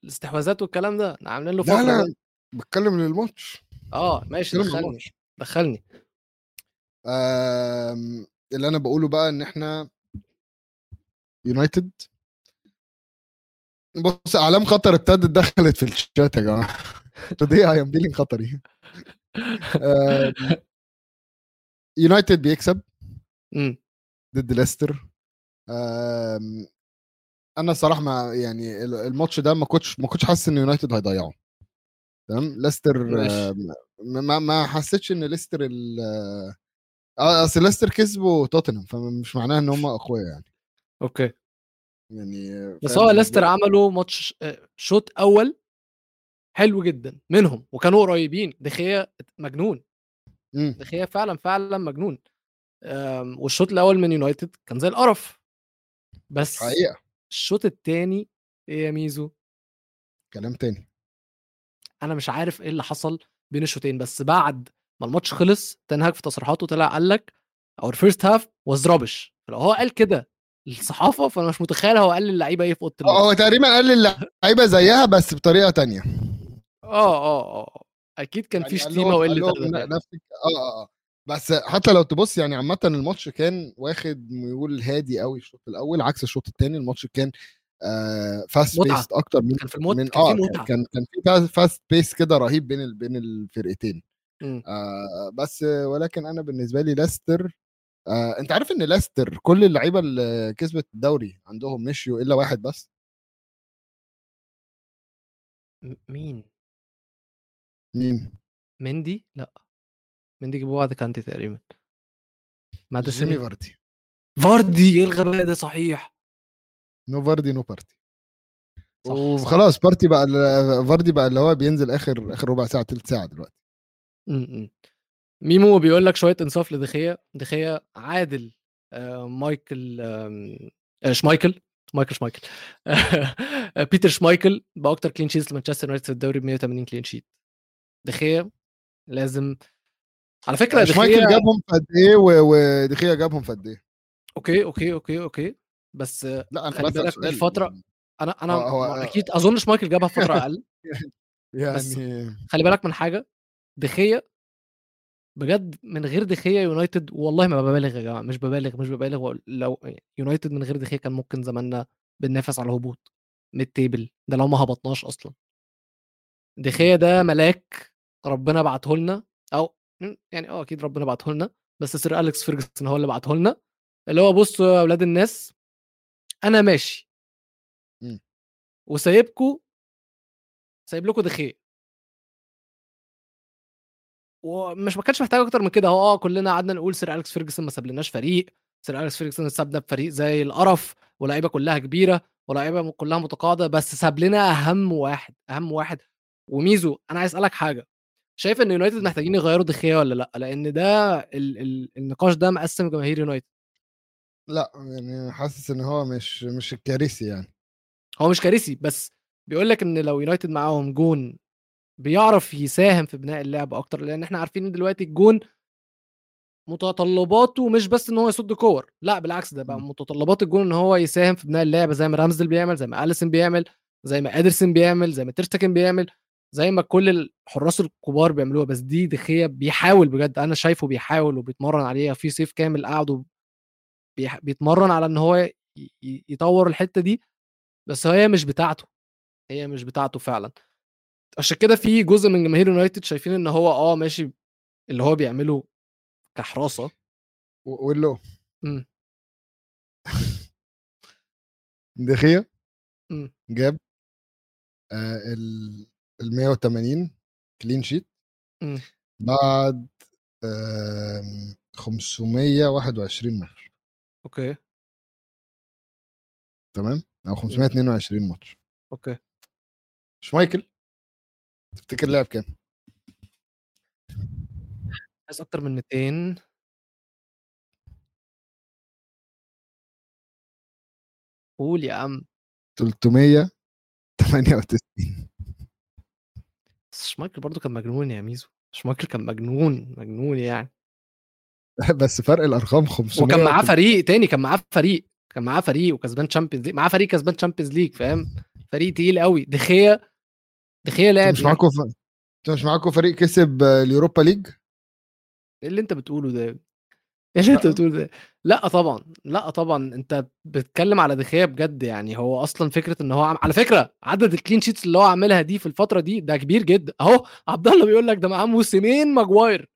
الاستحواذات والكلام ده. إحنا عاملين له لا فقرة لا ده. بتكلم للماتش. آه ماشي دخلني دخلني. آم، اللي أنا بقوله بقى إن إحنا يونايتد بص أعلام خطر ابتدت دخلت في الشات يا جماعة. *laughs* I am dealing خطري يونايتد بيكسب. ضد ليستر. أنا الصراحه ما يعني ال- الماتش ده ما كنتش ما كنتش حاسس إن يونايتد هيضيعه. تمام؟ ليستر ما ما حسيتش إن ليستر ال آه أصل ليستر كسبوا توتنهام فمش معناها إن هم أقوياء يعني. okay. يعني بس هو بالنسبة ليستر لي؟ عملوا ماتش آه، شوط أول حلو جدا منهم وكانوا قريبين. دخيا مجنون. مم. دخيا فعلا فعلا مجنون. والشوط الأول من يونايتد كان زي القرف. بس حقيقة. الشوط الثاني إيه يا ميزو؟ كلام تاني. أنا مش عارف إيه اللي حصل بين الشوطين. بس بعد ما الماتش خلص تنهاج في تصريحاته طلع قال لك our first half was rubbish هو قال كده. للصحافه فأنا مش متخيل هو قال للعيبة إيه في أوضة آه، اللبس هو تقريبا قال اللعيبه زيها بس بطريقة تانية آه آه آه أكيد كان في يعني قال شتيمة وقلة يعني. نفس الك- آه آه بس حتى لو تبص يعني عامة الماتش كان واخد ميول هادي قوي الشوط الأول عكس الشوط الثاني الماتش كان آه فاست متعة. بيست أكتر من كان في الموت من كان في آه متعة كان كان في فاست بيس كده رهيب بين بين الفرقتين مم. آه بس آه، ولكن أنا بالنسبة لي ليستر آه أنت عارف إن ليستر كل اللعيبة اللي كسبت الدوري عندهم مشيوا إلا واحد بس؟ م- مين؟ مين؟ مندي؟ لأ. مندي جابوه بعد كانتي تقريبا. ماديسون جيمي فاردي. فاردي! إيه الغباء ده؟ صحيح. no فاردي no party. صح، صح. وخلاص party بقى ال- فاردي بقى اللي هو بينزل آخر آخر ربع ساعة تلت ساعة دلوقتي. م- م. ميمو بيقول لك شوية إنصاف لدخيا دخيا عادل آه، مايكل آه، شمايكل مايكل شمايكل آه، *laughs* بيتر شمايكل باكتر clean sheets لمانشستر يونايتد في الدوري ب 180 clean sheet دخيا لازم على فكرة مش مايكل دخيا جابهم في قد إيه ودخيا جابهم في قد إيه؟ أوكي أوكي أوكي أوكي بس لا أنا خلي بالك الفترة أنا أنا هو- أكيد أظن شمايكل جابها في فترة أقل *laughs* بس- يعني *laughs* خلي بالك من حاجة دخيا بجد من غير دخيا يونايتد والله ما ببالغ يا جماعة مش ببالغ مش ببالغ لو يونايتد من غير دخيا كان ممكن زماننا بننافس على الهبوط mid table ده لو ما هبطناش أصلا. دخيا ده ملاك ربنا بعته لنا أو يعني آه أكيد ربنا بعته لنا بس سير أليكس فيرجسون هو اللي بعته لنا اللي هو بصوا يا أولاد الناس أنا ماشي. وسايبكم سايب لكم دخيا ومش ما كانش محتاج أكتر من كده. هو آه كلنا قعدنا نقول سير أليكس فيرجسون ما سابلناش فريق. سير أليكس فيرجسون سابنا بفريق زي القرف ولاعيبه كلها كبيرة ولاعيبه كلها متقاعدة بس ساب لنا أهم واحد أهم واحد. وميزو أنا عايز أسألك حاجة. شايف إن يونايتد محتاجين يغيروا دخيا ولا لأ؟ لأن ده ال ال النقاش ده مقسم جماهير يونايتد. لأ يعني حاسس إن هو مش مش الكارثي يعني. هو مش كارثي بس بيقول لك إن لو يونايتد معاهم جون بيعرف يساهم في بناء اللعب أكتر لأن إحنا عارفين إن دلوقتي الجون متطلباته مش بس إن هو يصد كور لأ بالعكس ده بقى م. متطلبات الجون إن هو يساهم في بناء اللعب زي ما رامزدل بيعمل زي ما اليسون بيعمل زي ما إدرسون بيعمل زي ما تيرستكن بيعمل زي ما كل الحراس الكبار بيعملوها بس دي دخية بيحاول بجد أنا شايفه بيحاول وبيتمرن عليها في صيف كامل قعدوا بيتمرن على إن هو يطور الحتة دي بس هي مش بتاعته هي مش بتاعته فعلا عشان كده في جزء من جماهير يونايتد شايفين إن هو آه ماشي اللي هو بيعمله كحراسة. و- واللو مم. *laughs* دخيا. جاب آه ال ال 180 clean sheet. بعد آم، 521 ماتش أوكي. تمام؟ أو 522 ماتش أوكي. شمايكل. تفتكر لعب كام؟ عايز أكتر من 200 قول يا عم. 398 بس شمايكل برضه كان مجنون يا ميزو. شمايكل كان مجنون مجنون يعني. *laughs* بس فرق الأرقام 500 وكان معاه فريق تاني كان معاه فريق كان معاه فريق وكسبان Champions League معاه فريق كسبان Champions League فاهم؟ فريق تقيل قوي. دخيا دخيا لاعب مش معاكم ف... أنتوا مش معاكم فريق كسب ال Europa League؟ إيه اللي أنت بتقوله ده؟ إيه اللي أنت. بتقوله ده؟ لا طبعا لا طبعا. أنت بتتكلم على دخيا بجد يعني. هو أصلا فكرة إن هو عم... على فكرة عدد ال clean sheets اللي هو عاملها دي في الفترة دي ده كبير جدا أهو عبد الله بيقول لك ده معاه موسمين ماجواير.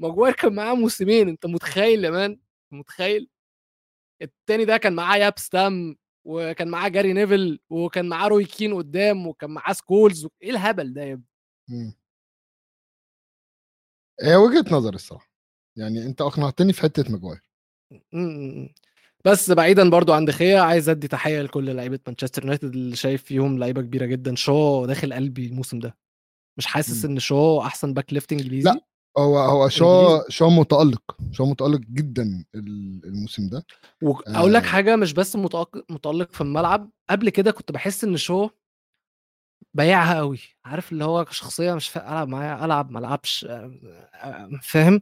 ماجواير كان معاه موسمين. أنت متخيل يا man؟ متخيل؟ التاني ده كان معاه ياب ستام وكان معاه جاري نيفل وكان معاه روي كين قدام وكان معاه سكولز إيه الهبل ده يا ابني؟ مم. هي وجهة نظر الصراحة. يعني أنت أقنعتني في حتة ماجواير. م- م- بس بعيدا برضو عن دخيا عايز أدي تحية لكل لعيبة مانشستر يونايتد اللي شايف فيهم لعيبة كبيرة جدا. شو داخل قلبي الموسم ده. مش حاسس مم. إن شو أحسن back left إنجليزي؟ لأ. هو هو شو. شو متألق شو متألق جدا ال- الموسم ده. واقول لك آه. حاجة مش بس متألق في الملعب. قبل كده كنت بحس إن شو بايعها قوي عارف اللي هو شخصية مش فارق ألعب معايا ألعب ما ألعبش آه، آه، فاهم؟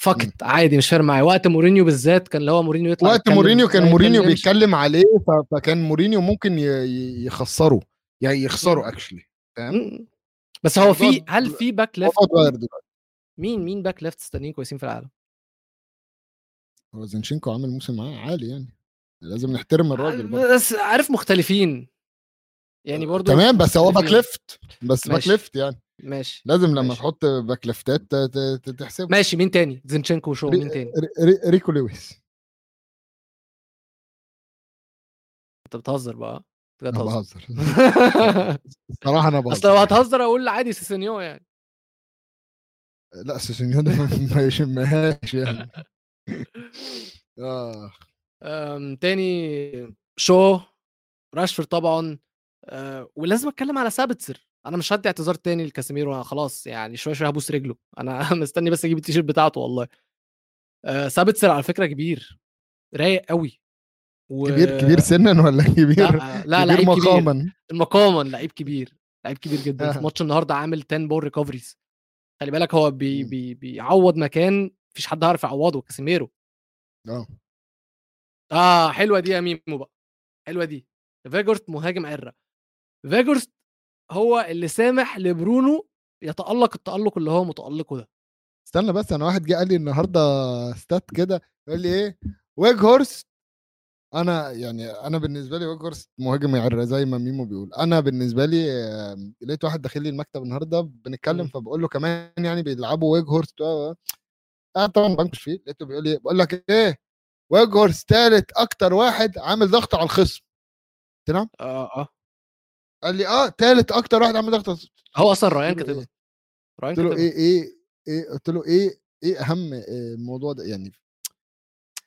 فكت عادي مش فارق معايا. وقت مورينيو بالذات كان اللي هو مورينيو يطلع وقت مورينيو كان مورينيو. بيتكلم عليه فكان مورينيو ممكن يخسره يعني يخسره. actually فاهم؟ بس هو في هل في back left مين مين back left تانيين كويسين في العالم؟ هو زينشينكو عامل موسم معاه عالي يعني لازم نحترم الراجل برضه. بس عارف مختلفين. يعني برضو تمام بس هو باك. ليفت بس باك. ليفت يعني. ماشي لازم لما ماشي. تحط back ليفتات تحسبه. ماشي مين تاني؟ زينشينكو وشو مين تاني؟ ري- ري- ريكو لويس. انت بتهزر بقى بتهزر بهزر. *laughs* الصراحه أنا *laughs* أصل لو بهزر هتهزر أقول عادي سيسينيو يعني. لا سيسينيو ده *laughs* ما- يشمهاش يعني. *laughs* آه. أم، تاني شو راشفورد طبعا أه، ولازم أتكلم على سابيتزر. أنا مش هدي اعتذار تاني لكاسيميرو خلاص يعني شوية شوية هبوس رجله. أنا *laughs* مستني بس أجيب التيشيرت بتاعته والله. أه، سابيتزر على فكرة كبير رايق قوي و... كبير كبير سنا ولا كبير لا لا كبير لعيب كبير. مقاما؟ مقاما لعيب كبير لعيب كبير جدا. في آه. ماتش النهارده عامل 10 ball recoveries خلي بالك هو بي مم. بي بيعوض مكان مفيش حد عارف يعوضه كاسيميرو. آه. آه حلوة دي يا ميمو بقى حلوة دي. فيجهورست مهاجم عرة. فيجهورست هو اللي سامح لبرونو يتألق التألق اللي هو متألقه ده. استنى بس أنا واحد جه قال لي النهارده ستات كده يقول لي إيه؟ ويج هورست أنا يعني أنا بالنسبة لي ويج هورست مهاجم يعر زي ما ميمو بيقول. أنا بالنسبة لي آم، لقيت واحد داخل لي المكتب النهارده بنتكلم مم. فبقول له كمان يعني بيلعبوا ويج هورست و- و- أنا طبعا بنكش فيه. لقيته بيقول لي بقول لك إيه ويج هورست ثالث أكتر واحد عامل ضغط على الخصم. قلت نعم. آه آه. قال لي آه ثالث أكتر واحد عامل ضغط على الخصم. هو أصلا ريان قلت له كاتبها. إيه؟ ريان قلت له كاتبها. إيه إيه إيه قلت له إيه إيه أهم آه، الموضوع ده؟ يعني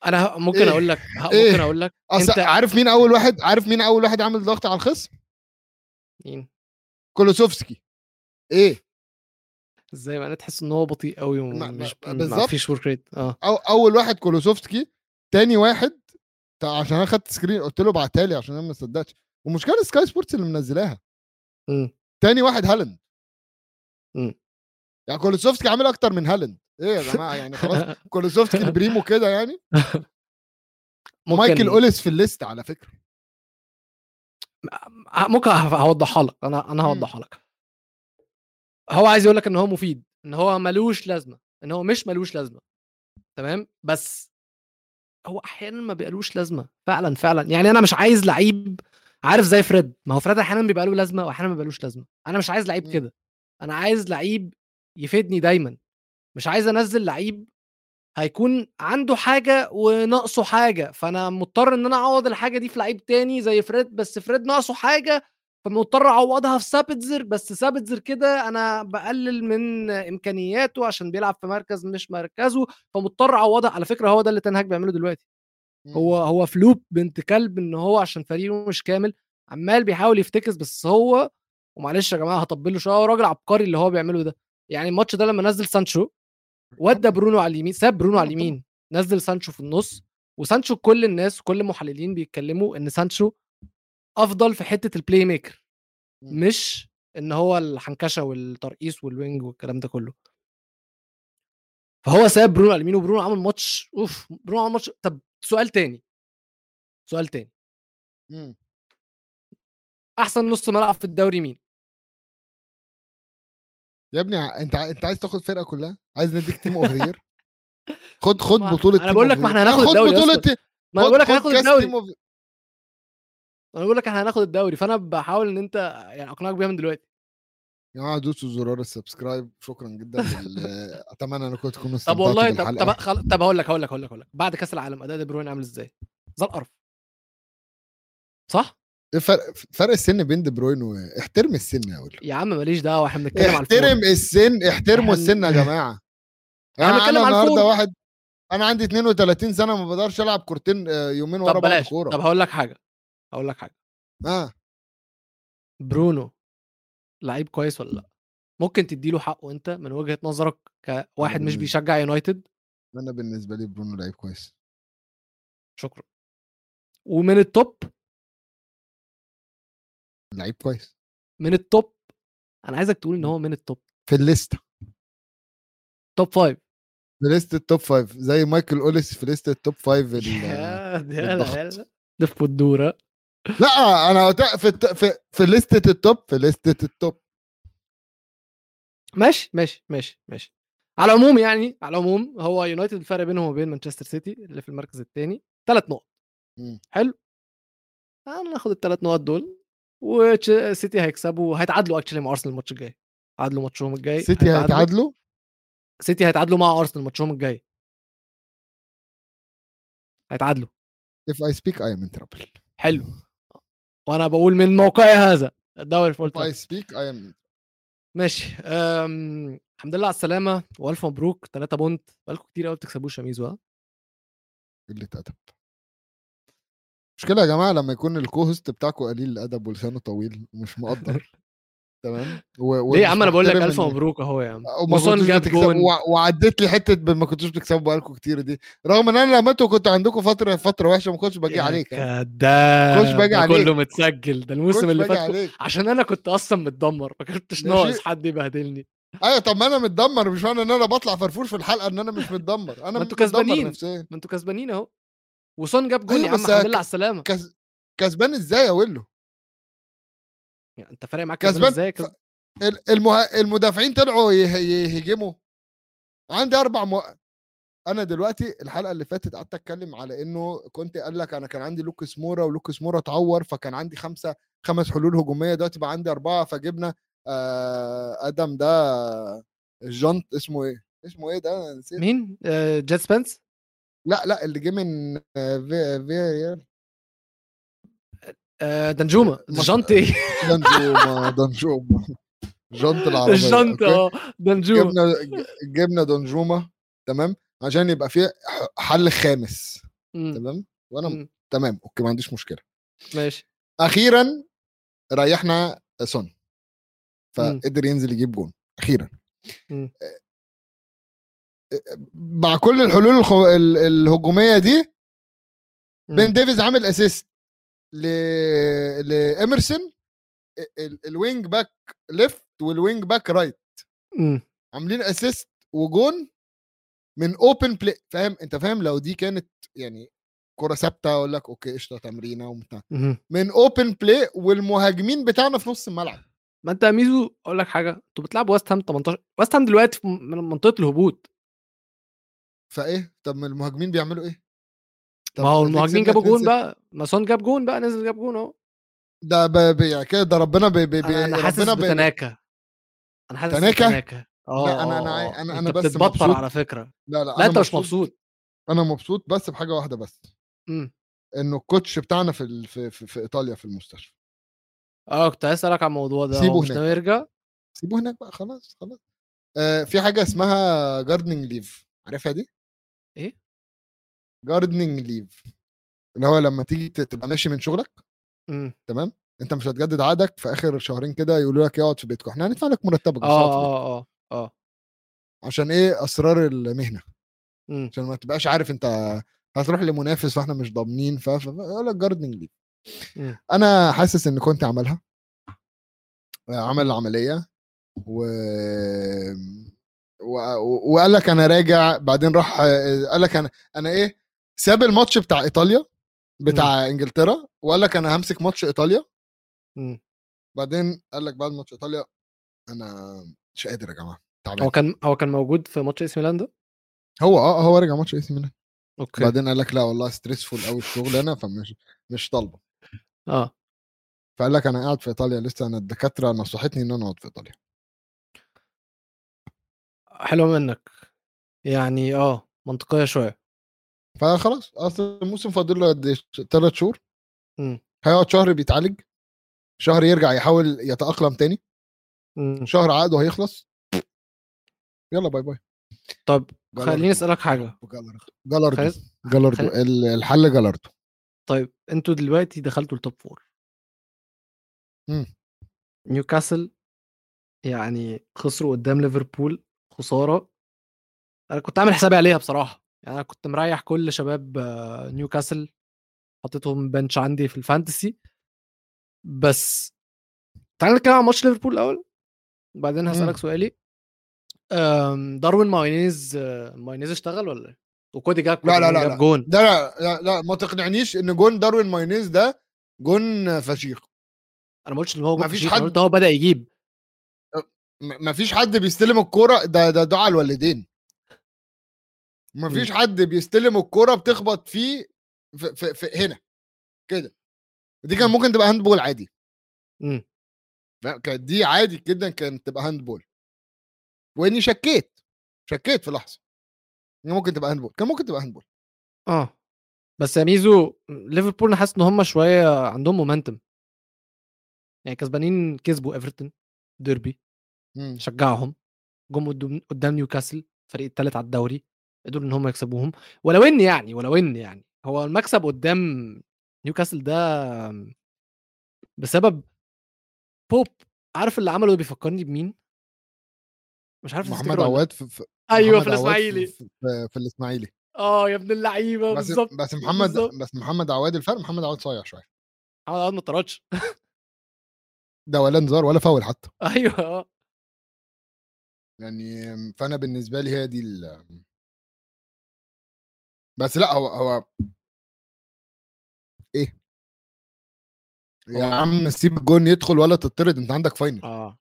أنا ممكن إيه؟ أقول لك إيه؟ ممكن أقول لك أنت عارف مين أول واحد عارف مين أول واحد عامل ضغط على الخصم مين كولوسوفسكي إيه إزاي ما أنا تحس إن هو بطيء قوي ومش ما- بالظبط. فيش ورك ريت آه أو أول واحد كولوسوفسكي تاني واحد عشان أنا خدت screen قلت له ابعتها لي عشان أنا ما صدقتش والمشكلة سكاي سبورتس اللي منزلاها مم. تاني واحد هالاند مم. يعني كولوسيفسكي عامل أكتر من هالاند إيه يا جماعة؟ يعني خلاص *laughs* كولوسيفسكي البريمو كده يعني؟ *laughs* مايكل أوليس في ال list على فكرة. ممكن هوضحها لك. أنا أنا هوضحها لك. هو عايز يقول لك إن هو مفيد إن هو ملوش لازمة إن هو مش ملوش لازمة. تمام؟ بس هو أحيانا ما بيبقالوش لازمة. فعلا فعلا. يعني أنا مش عايز لعيب عارف زي فريد. ما هو فريد أحيانا بيبقى له لازمة واحيانا ما بيبقالوش لازمة. أنا مش عايز لعيب مم. كده. أنا عايز لعيب يفيدني دايما. مش عايز انزل لعيب هيكون عنده حاجة وناقصه حاجة فأنا مضطر إن أنا أعوض الحاجة دي في لعيب تاني زي فريد بس فريد ناقصه حاجة فمضطر أعوضها في سابتزر بس سابتزر كده أنا بقلل من إمكانياته عشان بيلعب في مركز مش مركزه فمضطر أعوضها. على فكرة هو ده اللي تنهاج بيعمله دلوقتي. هو هو flop بنت كلب إن هو عشان فريقه مش كامل عمال بيحاول يفتكس بس هو ومعلش يا جماعة هطبل له شوية هو راجل عبقري اللي هو بيعمله ده. يعني الماتش ده لما نزل سانشو ودى برونو على اليمين ساب برونو على اليمين نزل سانشو في النص وسانشو كل الناس كل المحللين بيتكلموا إن سانشو أفضل في حتة ال playmaker مم. مش إن هو الحنكشة والترقيص وال wing والكلام ده كله. فهو ساب برونو على اليمين وبرونو عمل ماتش أوف برونو عمل ماتش. طب سؤال تاني سؤال تاني. مم. أحسن نص ملعب في الدوري مين؟ يا ابني أنت أنت عايز تاخد فرقة كلها؟ عايز نديك تيم اوف ذا خد خد بطولة team بقول لك ما. إحنا هناخد خد الدوري يا بطولة ما أنا خد- بقول لك خد هناخد الدوري. أنا بقول لك إحنا هناخد الدوري. فأنا بحاول إن أنت يعني أقنعك بيها من دلوقتي. يا جماعة دوسوا زرار ال subscribe. شكرا جدا *laughs* أتمنى إنكم تكونوا طب استمتعتوا والله طب طب خل... طب هقول لك هقول لك هقول لك هقول لك. بعد كأس العالم أداء دي بروين عامل إزاي؟ زي القرف صح؟ فرق فرق السن بين دي بروين و... احترم السن يا ولد. يا عم ماليش دعوة إحنا بنتكلم على ال form احترم السن احترموا السن يا جماعة. أنا بنتكلم أنا على النهارده. واحد أنا عندي 32 سنة ما بقدرش ألعب كورتين آه، يومين ورا بعض كورة. طب هقول لك حاجة. هقول لك حاجة. آه. برونو لعيب كويس ولا لأ؟ ممكن تديله حقه أنت من وجهة نظرك كواحد مش بيشجع يونايتد؟ أنا بالنسبة لي برونو لعيب كويس. شكرا. ومن ال top لعيب كويس. من ال top أنا عايزك تقول إن هو من ال top في الليستة. top five في list ال top five زي مايكل أوليس في list ال top five. يا دف والدوره لا أنا في في في ليستة ال top في ليستة ال top ماشي ماشي ماشي ماشي. على العموم يعني على العموم هو يونايتد الفرق بينهم وبين مانشستر سيتي اللي في المركز الثاني ثلاث نقط. حلو. أنا ناخد الثلاث نقط دول. وسيتي هيكسبوا هيتعادلوا actually مع أرسنال الماتش الجاي. تعادلوا ماتشهم الجاي سيتي هيتعادلوا سيتي هيتعادلوا مع أرسنال ماتشهم الجاي. هيتعادلوا. If I speak I am in trouble. حلو. وأنا بقول من موقعي هذا الدوري في أولد speak I am ماشي. أم... الحمد لله على السلامة وألف مبروك 3 بونت. بقالكم كتير قوي بتكسبوه شميزو ها؟ قلة أدب. مشكلة يا جماعة لما يكون الكو هوست بتاعكم قليل الأدب ولسانه طويل ومش مقدر. تمام؟ و... ليه يا عم؟ أنا بقول لك ألف مبروك أهو يا عم. كنتوش جاب جون. وع- وعديت لي حتة ما كنتوش بتكسبوا بقالكم كتير دي. رغم إن أنا لما أنتوا كنتوا عندكم فترة فترة وحشة ما كنتش باجي عليك يعني. كداب. كنتش باجي ده عليك. كله متسجل. ده الموسم اللي فات عشان أنا كنت أصلا متدمر. ما كنتش. ناقص حد يبهدلني. أيوه طب ما أنا متدمر. مش معنى إن أنا بطلع فرفوش في الحلقة إن أنا مش متدمر. أنا ما أنتوا متدمر كسبانين. ما أنتوا كسبانين أهو. وسون جاب أيوة يا عم بس الحمد لله على السلامة. كس... كسبان إزاي يا ويلو؟ يعني أنت فارق معاك كسبان إزاي المه... المدافعين طلعوا يه... يهجموا. عندي أربع م... أنا دلوقتي الحلقة اللي فاتت قعدت أتكلم على إنه كنت قال لك أنا كان عندي لوكس مورا ولوكس مورا اتعور فكان عندي خمسة خمس حلول هجومية دلوقتي بقى عندي أربعة فجبنا آه آدم ده الجنط اسمه إيه؟ اسمه إيه ده؟ نسيت. مين؟ آه جيت سبنس لا لا اللي جه من آه، في في آه دنجوما الجنطي دنجوما *laughs* دنجوما جنط العربية الجنط أوكي؟ آه دنجوما جبنا جبنا دنجوما تمام؟ عشان يبقى فيه حل خامس مم، تمام؟ وأنا مم، تمام أوكي ما عنديش مشكلة. ماشي. أخيرا ريحنا سون. مم. فقدر ينزل يجيب جون أخيرا. مم. مع كل الحلول الخو... ال- الهجومية دي. بين ديفيز عامل assist ل لإيميرسون ال- ال wing back left وال wing back right. عاملين assist وجون من open play فاهم؟ انت فاهم لو دي كانت يعني كرة ثابتة أقول لك okay قشطة تمرينة وبتاع. من open play والمهاجمين بتاعنا في نص الملعب. ما انت يا ميزو أقول لك حاجة. أنتوا بتلعبوا ويست هام 18 ويست هام دلوقتي من منطقة الهبوط. فإيه؟ طب ما المهاجمين بيعملوا إيه؟ ما هو المهاجمين جابوا جون 2-0. بقى ما سون جاب جون بقى نزل جاب جون أهو. ده ب... ب... يعني كده ده ربنا ب... ب... ب... أنا أنا حاسس. بتناكة. أنا حاسس؟ بتناكة. آه أنا- آه، أنا- آه. أنا- أنت أنا بس بتتبطر مبسوط. على فكرة. لا لا لا أنت مش مبسوط. أنا مبسوط بس بحاجة واحدة بس. إمم. إنه ال coach بتاعنا في ال... في... في... في إيطاليا في المستشفى. آه كنت عايز أسألك عن الموضوع ده. سيبه هناك. يرجع؟ سيبوه هناك بقى خلاص خلاص. آه في حاجة اسمها gardening leave عارفها دي؟ إيه؟ gardening leave اللي هو لما تيجي تبقى ماشي من شغلك إمم. تمام؟ أنت مش هتجدد عقدك في آخر شهرين كده يقولوا لك اقعد في بيتكم. إحنا هندفع لك مرتبك آه بيتك. آه آه عشان إيه؟ أسرار المهنة. مم. عشان ما تبقاش عارف أنت هتروح لمنافس وإحنا مش ضامنين فيقول لك gardening leave مم. أنا حاسس إن كنت عملها. عمل العملية و... وقال لك أنا راجع بعدين راح قال لك أنا أنا إيه ساب الماتش بتاع إيطاليا بتاع إنجلترا وقال لك أنا همسك ماتش إيطاليا. مم. بعدين قال لك بعد ماتش إيطاليا أنا مش قادر يا جماعة تعبان. هو كان هو كان موجود في ماتش إيه سي ميلان ده؟ هو آه هو رجع ماتش إي سي ميلان. okay. بعدين قال لك لا والله stressful قوي الشغل هنا فمش مش طالبه. آه. فقال لك أنا قاعد في إيطاليا لسه أنا الدكاترة نصحتني إن أنا أقعد في إيطاليا. حلو منك. يعني آه منطقية شوية. فخلاص أصل الموسم فاضل له قد ثلاث شهور. مم. هيقعد شهر بيتعالج. شهر يرجع يحاول يتأقلم تاني. مم. شهر عقده هيخلص. يلا bye bye. طب. خليني أسألك حاجة. جالاردو جالاردو ال- الحل جالاردو طيب أنتوا دلوقتي دخلتوا ال top four مم. نيوكاسل يعني خسروا قدام ليفربول. خسارة. أنا كنت عامل حسابي عليها بصراحة. يعني أنا كنت مريح كل شباب آه، نيوكاسل حطيتهم bench عندي في ال fantasy. بس تعال نتكلم عن ماتش ليفربول الأول وبعدين هسألك مم. سؤالي داروين نونيز آه، نونيز اشتغل ولا إيه؟ وكودي جاكبو لا، لا، لا، لا. جون. ده لا لا, لا ما تقنعنيش إن جون داروين نونيز ده جون فشيخ. أنا ما قلتش إن هو جون مفيش فشيخ، حد- هو بدأ يجيب. ما فيش حد بيستلم الكرة ده ده دعاء الوالدين. ما فيش حد بيستلم الكرة بتخبط فيه في, في, في هنا كده. دي كان ممكن تبقى hand ball عادي امم كانت دي عادي جدا كانت تبقى hand ball وإني شكيت شكيت في لحظة ممكن تبقى hand ball كان ممكن تبقى hand ball آه. بس يا ميزو ليفربول أنا حاسس إن هم شوية عندهم momentum يعني كسبانين كسبوا ايفرتون ديربي مم. شجعهم جم قدام قدام نيوكاسل الفريق الثالث على الدوري قدروا إن هم يكسبوهم ولو إن يعني ولو إن يعني هو المكسب قدام نيوكاسل ده بسبب بوب عارف اللي عمله بيفكرني بمين؟ مش عارف محمد. عواد في, في أيوه في الإسماعيلي في, في, في الإسماعيلي آه يا ابن اللعيبة بس بالظبط بس محمد بالظبط. بس محمد عواد الفرق محمد عواد صايع شوية محمد عواد ما طردش ده ولا انذار ولا فاول حتى *laughs* أيوه آه يعني فأنا بالنسبة لي هي دي ال بس لأ هو هو إيه؟ يا عم سيب الجون يدخل ولا تطرد أنت عندك فاينل آه.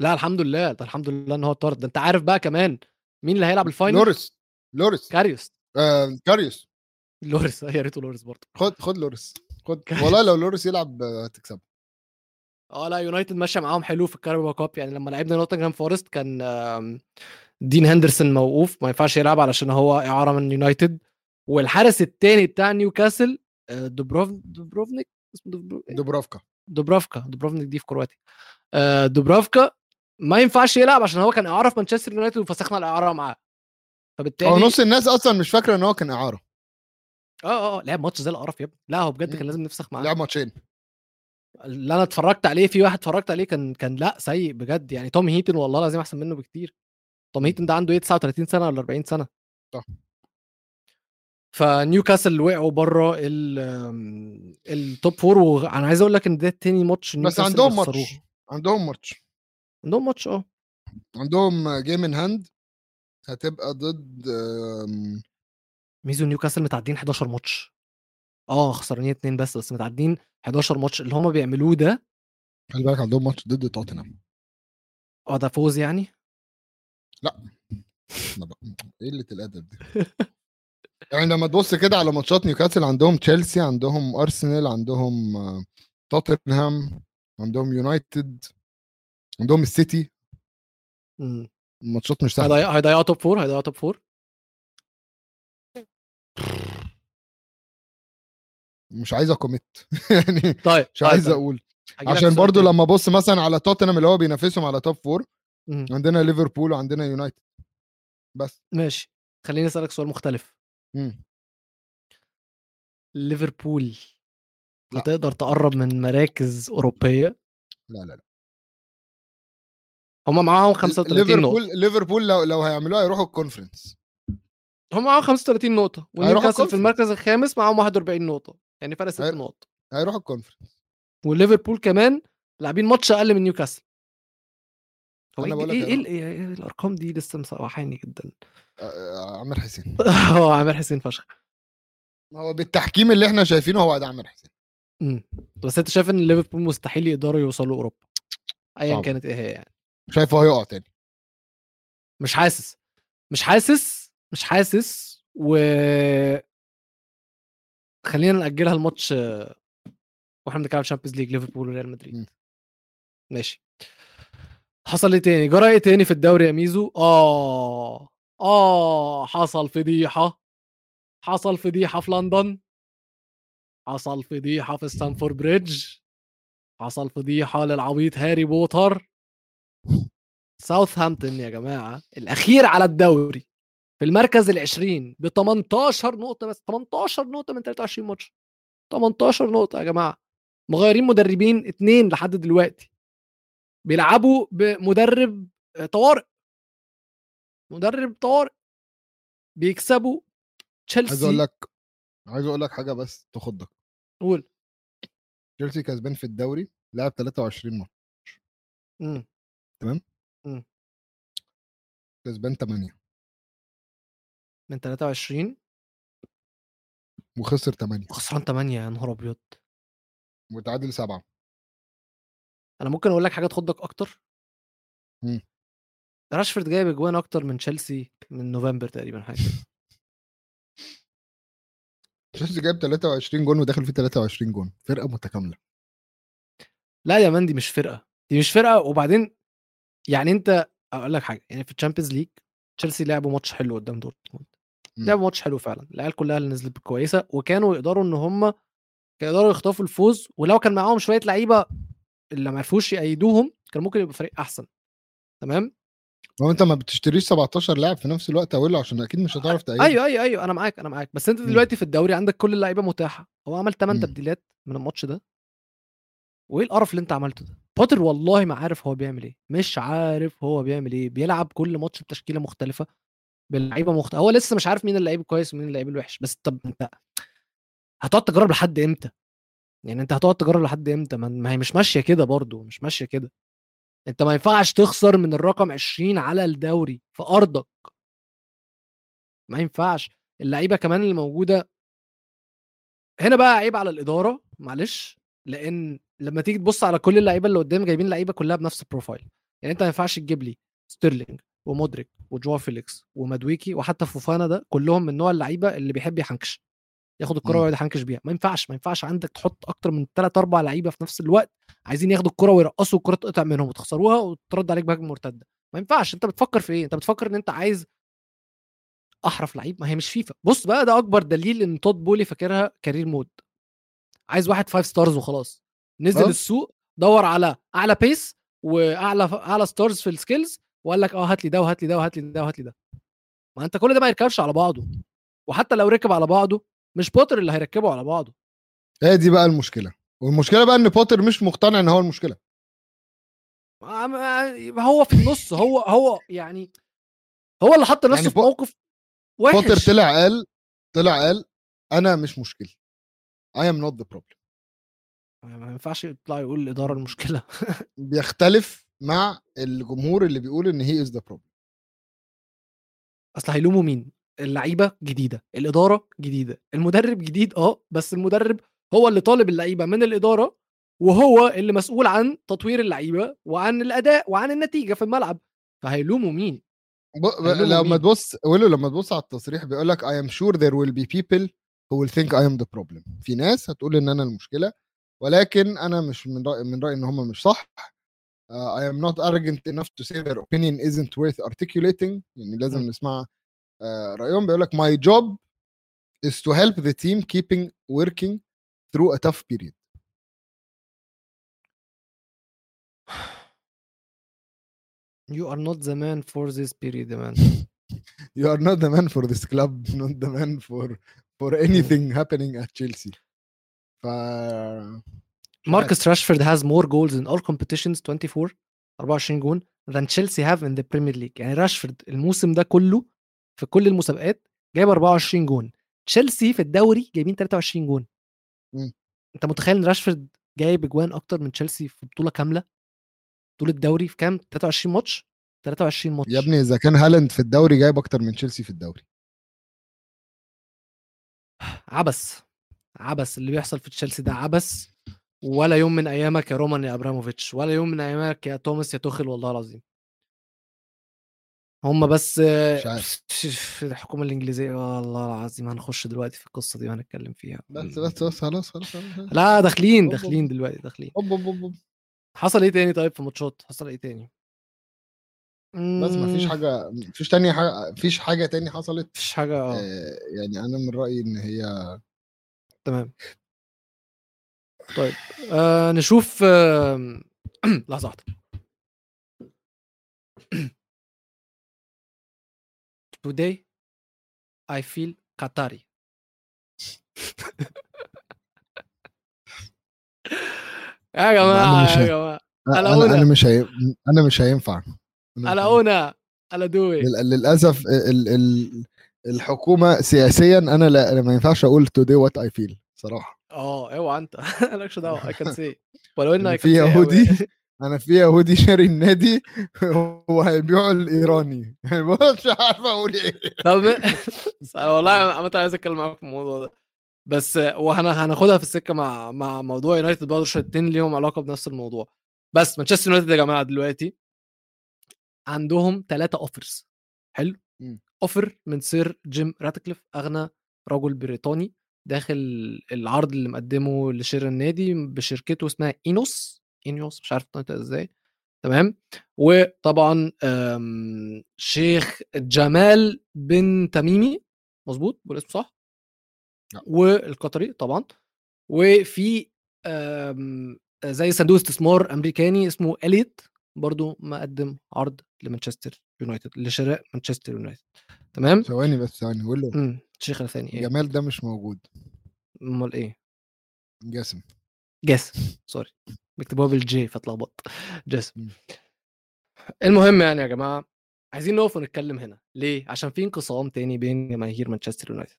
لأ الحمد لله ده الحمد لله إن هو طرد ده أنت عارف بقى كمان مين اللي هيلعب ال final لوريس لوريس. كاريوس. آه كاريوس. لوريس. *laughs* يا ريته لوريس برضه. خد خد لوريس. خد. *laughs* والله لو لوريس يلعب آه، هتكسب آه لأ يونايتد ماشية معاهم حلو في الكاراباو كاب. يعني لما لعبنا نوتنغهام فورست كان دين هندرسون موقوف. ما ينفعش يلعب علشان هو إعارة من يونايتد. والحارس الثاني بتاع نيوكاسل آه، دوبروف دوبروفنيك؟ اسمه. إيه؟ دوبرافكا دوبرافكا دوبروفنيك دي في كرواتيا. آه، دوبرافكا ما ينفعش يلعب عشان هو كان إعارة في مانشستر يونايتد وفسخنا الإعارة معاه. فبالتالي هو نص الناس أصلا مش فاكرة إن هو كان إعارة. آه آه آه لعب ماتش زي القرف يا ابني. لأ هو بجد. كان لازم نفسخ معاه. لعب ماتشين. اللي أنا اتفرجت عليه في واحد اتفرجت عليه كان كان لأ سيء بجد. يعني توم هيتن والله العظيم أحسن منه بكتير. توم هيتن ده عنده إيه 39 سنة ولا 40 سنة؟ صح. فنيوكاسل وقعوا بره ال top four وأنا عايز أقول لك إن ده تاني ماتش بس عندهم. ماتش عندهم ماتش. عندهم ماتش آه. عندهم game in hand هتبقى ضد آم، ميزو نيوكاسل متعدين 11 ماتش. آه خسرانين اتنين بس بس متعدين 11 ماتش اللي هما بيعملوه ده خلي بالك عندهم ماتش ضد توتنهام. آه ده فوز يعني؟ أنا بق- إيه قلة الأدب دي؟ يعني لما تبص كده على ماتشات نيوكاسل عندهم تشيلسي عندهم أرسنال عندهم توتنهام عندهم يونايتد عندهم السيتي. مم. الماتشات مش سهلة. هيضيع- هيضيعوا top four هيضيعوا top four مش عايز أ commit *laughs* يعني طيب مش طيب، عايز طيب. أقول عشان برضو. لما أبص مثلا على توتنهام اللي هو بينافسهم على top four مم. عندنا ليفربول وعندنا يونايتد بس ماشي خليني أسألك سؤال مختلف. ليفربول. هتقدر تقرب من مراكز أوروبية لا لا لا هم معاهم 35 نقطة ليفربول ليفربول لو لو هيعملوها هيروحوا الكونفرنس هم معاهم 35 نقطة ونيوكاسل في. المركز الخامس معاهم 41 نقطة يعني فرق 6 هي- نقط. هيروحوا الكونفرنس وليفربول كمان لاعبين ماتش أقل من نيوكاسل. هو إيه إيه, هيروح- إيه, إيه الأرقام دي؟ لسه مسوحاني جدا. آه، آه، عامر حسين. *laughs* هو عامر حسين فشخ. هو بالتحكيم اللي إحنا شايفينه هو ده عامر حسين. مم. بس أنت شايف إن ليفربول مستحيل يقدروا يوصلوا أوروبا؟ ايا. كانت إيه هي يعني. شايفه هيقع تاني. مش حاسس. مش حاسس. مش حاسس. و خلينا نأجلها الماتش وإحنا بنتكلم على الشامبيونز ليج ليفربول وريال. مدريد. ماشي. حصل إيه تاني؟ جرى إيه تاني في الدوري يا ميزو؟ آه آه حصل فضيحة. حصل فضيحة في لندن. حصل فضيحة في ستامفورد بريدج حصل فضيحة للعبيط هاري بوتر. ساوثهامبتون يا جماعة الأخير على الدوري. في المركز ال20 ب 18 نقطة بس 18 نقطة من 23 ماتش. 18 نقطة يا جماعة. مغيرين مدربين اتنين لحد دلوقتي. بيلعبوا بمدرب آه، طوارئ. مدرب طوارئ. بيكسبوا عايز أقول تشيلسي لك عايز أقول لك حاجة بس تخضك قول. تشيلسي كسبان في الدوري لعب 23 ماتش. مم. كسبان 8 من 23 وخسر 8 وخسران 8 يا نهار أبيض. وتعادل 7 أنا ممكن أقول لك حاجة تخضك أكتر؟ مم. راشفورد جايب أجوان أكتر من تشيلسي من نوفمبر تقريبا حاجة. *laughs* تشيلسي جايب 23 جون وداخل فيه 23 جون. فرقة متكاملة. لا يا man دي مش فرقة. دي مش فرقة وبعدين يعني أنت أقول لك حاجة يعني في الشامبيونز ليج تشيلسي لعبوا ماتش حلو قدام دورتموند. لعبوا ماتش حلو فعلا العيال كلها اللي نزلت كويسة وكانوا يقدروا إن هم كانوا يقدروا يخطفوا الفوز ولو كان معاهم شوية لعيبة اللي ما عرفوش يأيدوهم كان ممكن يبقى فريق أحسن تمام هو أنت ما بتشتريش 17 لاعب في نفس الوقت اوله عشان أكيد مش هتعرف تأيد أيوه أيوه أيوه أنا معاك أنا معاك بس أنت مم. دلوقتي في الدوري عندك كل اللعيبة متاحة هو عمل 8 مم. تبديلات من الماتش ده وإيه القرف اللي أنت عملته ده بوتر والله ما عارف هو بيعمل إيه مش عارف هو بيعمل إيه بيلعب كل ماتش بتشكيلة مختلفة باللعيبه مختلفه هو لسه مش عارف مين اللعيب الكويس ومين اللعيب الوحش بس طب انت هتقعد تجرب لحد إمتى؟ يعني انت هتقعد تجرب لحد إمتى؟ ما هي مش ماشية كده برضو مش ماشية كده. انت ما ينفعش تخسر من الرقم 20 على الدوري في أرضك. ما ينفعش. اللعيبة كمان اللي موجودة هنا بقى عيب على الإدارة معلش لأن لما تيجي تبص على كل اللعيبة اللي قدام جايبين لعيبة كلها بنفس البروفايل. يعني انت ما ينفعش تجيب لي ستيرلينج ومودريك وجواو فيليكس ومادويكي وحتى فوفانا ده كلهم من نوع اللعيبة اللي بيحب يحنكش ياخد الكرة. ويقعد يحنكش بيها. ما ينفعش ما ينفعش عندك تحط أكتر من ثلاث أربع لعيبة في نفس الوقت عايزين ياخدوا الكرة ويرقصوا الكره تقطع منهم وتخسروها وترد عليك بهجمة مرتدة. ما ينفعش. أنت بتفكر في إيه؟ أنت بتفكر إن أنت عايز أحرف لعيب؟ ما هي مش فيفا. بص بقى ده أكبر دليل إن تود بولي فاكرها career mode. عايز واحد five stars وخلاص. نزل أه. السوق دور على أعلى pace وأعلى أعلى stars في ال skills وقال لك آه هات لي ده وهات لي ده وهات لي ده وهات لي ده. ما أنت كل ده ما يركبش على بعضه. وحتى لو ركب على بعضه مش بوتر اللي هيركبه على بعضه. هي دي بقى المشكلة. والمشكلة بقى إن بوتر مش مقتنع إن هو المشكلة. ما- هو في النص هو هو يعني هو اللي حط نفسه يعني في موقف وحش. بوتر طلع قال طلع قال أنا مش مشكلة. I am not the problem. ما ينفعش يطلع يقول الإدارة المشكلة. *laughs* بيختلف مع الجمهور اللي بيقول إن هي is the problem أصل هيلوموا مين؟ اللعيبة جديدة الإدارة جديدة المدرب جديد آه بس المدرب هو اللي طالب اللعيبة من الإدارة وهو اللي مسؤول عن تطوير اللعيبة وعن الأداء وعن النتيجة في الملعب. فهيلوموا مين؟ هيلوموا لما؟ تبص ولو لما تبص على التصريح بيقول لك I am sure there will be people who will think I am the problem. في ناس هتقول إن أنا المشكلة ولكن أنا مش من رايي من رايي إن هم مش صح uh, I am not arrogant enough to say their opinion isn't worth articulating يعني لازم م. نسمع uh, رايهم بيقول لك my job is to help the team keeping working through a tough period *sighs* you are not the man for this period يا man *laughs* you are not the man for this club *laughs* not the man for for anything happening at Chelsea ف مش عارف. ماركس راشفورد has more goals in all competitions 24 24 جون than Chelsea have in the Premier League. يعني راشفورد الموسم ده كله في كل المسابقات جايب 24 جون. تشيلسي في الدوري جايبين 23 جون. مم. انت متخيل إن راشفورد جايب اجوان أكتر من تشيلسي في بطولة كاملة؟ بطوله الدوري في كام؟ 23 ماتش؟ 23 ماتش. يا ابني إذا كان هالاند في الدوري جايب أكتر من تشيلسي في الدوري. عبث عبث اللي بيحصل في تشيلسي ده عبث ولا يوم من أيامك يا رومان يا أبراموفيتش ولا يوم من أيامك يا توماس يا توخل والله العظيم. هم بس مش عارف. في الحكومة الإنجليزية والله العظيم هنخش دلوقتي في القصة دي وهنتكلم فيها. بس بس بس خلاص خلاص. لا داخلين داخلين. دلوقتي داخلين. حصل إيه تاني طيب في ماتشات حصل إيه تاني؟ بس ما فيش مم، حاجة مفيش تاني حاجة مفيش حاجة تاني حصلت؟ مفيش حاجة آه. آه، يعني أنا من رأيي إن هي تمام. طيب آه نشوف آه *clears throat* لحظة واحدة *clears throat* today I feel Qatari *laughs* يا جماعة يا جماعة أنا. أنا مش هي... أنا مش هينفع هينفع. اونا على دوي لل- للأسف ال... ال... الحكومة سياسيا أنا لا أنا ما ينفعش أقول today what I feel صراحة آه أوعى أنت. *laughs* مالكش دعوة اي كان سي ولو ان في. يهودي أنا في يهودي *laughs* شاري النادي وهيبيعوا الإيراني. *laughs* مش عارف أقول إيه. طب والله عامة عايز أتكلم معاك في الموضوع ده. بس وهنا هناخدها في السكة مع مع موضوع يونايتد برضه الاتنين ليهم علاقة بنفس الموضوع. بس مانشستر يونايتد يا جماعة دلوقتي عندهم ثلاثة offers حلو. offer من Sir جيم راتكليف أغنى رجل بريطاني. داخل العرض اللي مقدمه لشراء النادي بشركته اسمها إينوس اينوس مش عارف إزاي. تمام؟ وطبعا أم، شيخ جمال بن تميمي مظبوط؟ بقول اسمه صح؟ لا. والقطري طبعا. وفي أم، زي صندوق استثمار أمريكاني اسمه إليت برضو مقدم عرض لمانشستر يونايتد لشراء مانشستر يونايتد. تمام؟ ثواني بس ثواني قول الشيخ الثاني إيه؟ جمال ده مش موجود. أمال إيه؟ جاسم. جاسم. *laughs* sorry. بيكتبوها بال G فاتلخبطت جاسم. المهم يعني يا جماعة عايزين نقف ونتكلم هنا. ليه؟ عشان في انقسام تاني بين جماهير مانشستر يونايتد.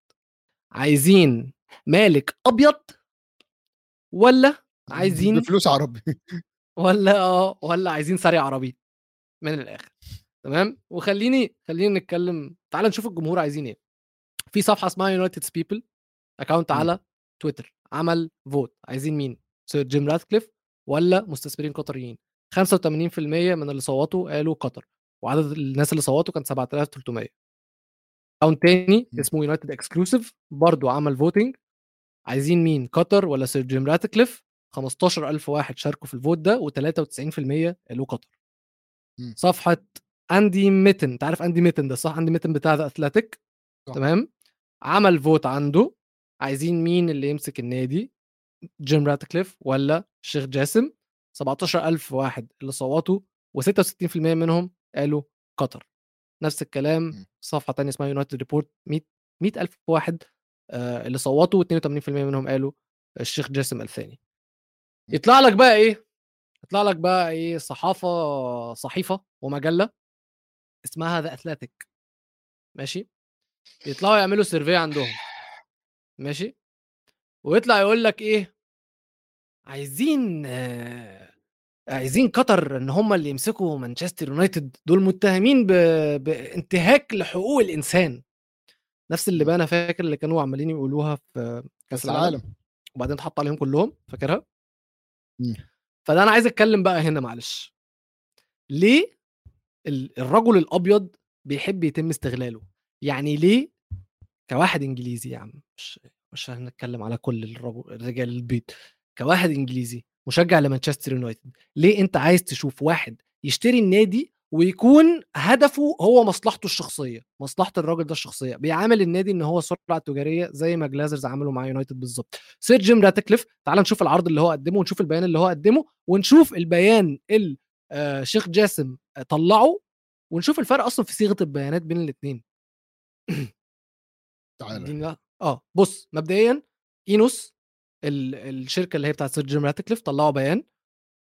عايزين مالك أبيض ولا عايزين فلوس عربي. ولا آه ولا عايزين سريع عربي؟ من الآخر. تمام؟ وخليني خليني نتكلم. تعال نشوف الجمهور عايزين إيه. في صفحة اسمها يونايتد بيبل account. على تويتر عمل vote عايزين مين؟ Sir جيم راتكليف ولا مستثمرين قطريين؟ 85% من اللي صوتوا قالوا قطر وعدد الناس اللي صوتوا كان 7300 account تاني مم. اسمه يونايتد اكسكلوسيف برضو عمل voting عايزين مين؟ قطر ولا Sir جيم راتكليف 15000 واحد شاركوا في ال vote ده و93% قالوا قطر. مم. صفحة اندي ميتن أنت عارف اندي ميتن ده صح؟ اندي ميتن بتاع ذا اتلتيك. تمام؟ عمل vote عنده عايزين مين اللي يمسك النادي؟ جيم راتكليف ولا الشيخ جاسم؟ 17000 واحد اللي صوتوا و66% منهم قالوا قطر. نفس الكلام. صفحة تانية اسمها يونايتد ريبورت 100 100000 واحد آه، اللي صوتوا و82% منهم قالوا الشيخ جاسم الثاني. يطلع لك بقى إيه؟ يطلع لك بقى إيه؟ صحافة صحيفة ومجلة اسمها ذا اتلتيك ماشي؟ يطلعوا يعملوا survey عندهم. ماشي؟ ويطلع يقول لك إيه؟ عايزين آه، عايزين قطر إن هم اللي يمسكوا مانشستر يونايتد دول متهمين ب... بانتهاك لحقوق الإنسان. نفس اللي بقى أنا فاكر اللي كانوا عمالين يقولوها في كأس العالم. العالم. وبعدين اتحط عليهم كلهم فاكرها. فده أنا عايز أتكلم بقى هنا معلش. ليه ال- الرجل الأبيض بيحب يتم استغلاله؟ يعني ليه كواحد إنجليزي يا عم مش مش هنتكلم على كل الرجال البيض كواحد إنجليزي مشجع لمانشستر يونايتد ليه أنت عايز تشوف واحد يشتري النادي ويكون هدفه هو مصلحته الشخصية مصلحة الراجل ده الشخصية بيعامل النادي إن هو سلعة تجارية زي ما جلازرز عملوا مع يونايتد بالظبط. Sir جيم راتكليف تعال نشوف العرض اللي هو قدمه ونشوف البيان اللي هو قدمه ونشوف البيان اللي آه، شيخ جاسم طلعه ونشوف الفرق أصلا في صيغة البيانات بين الاثنين *coughs* تعالى. آه بص مبدئيا إينوس ال الشركة اللي هي بتاعة Sir جيم راتكليف طلّعوا بيان.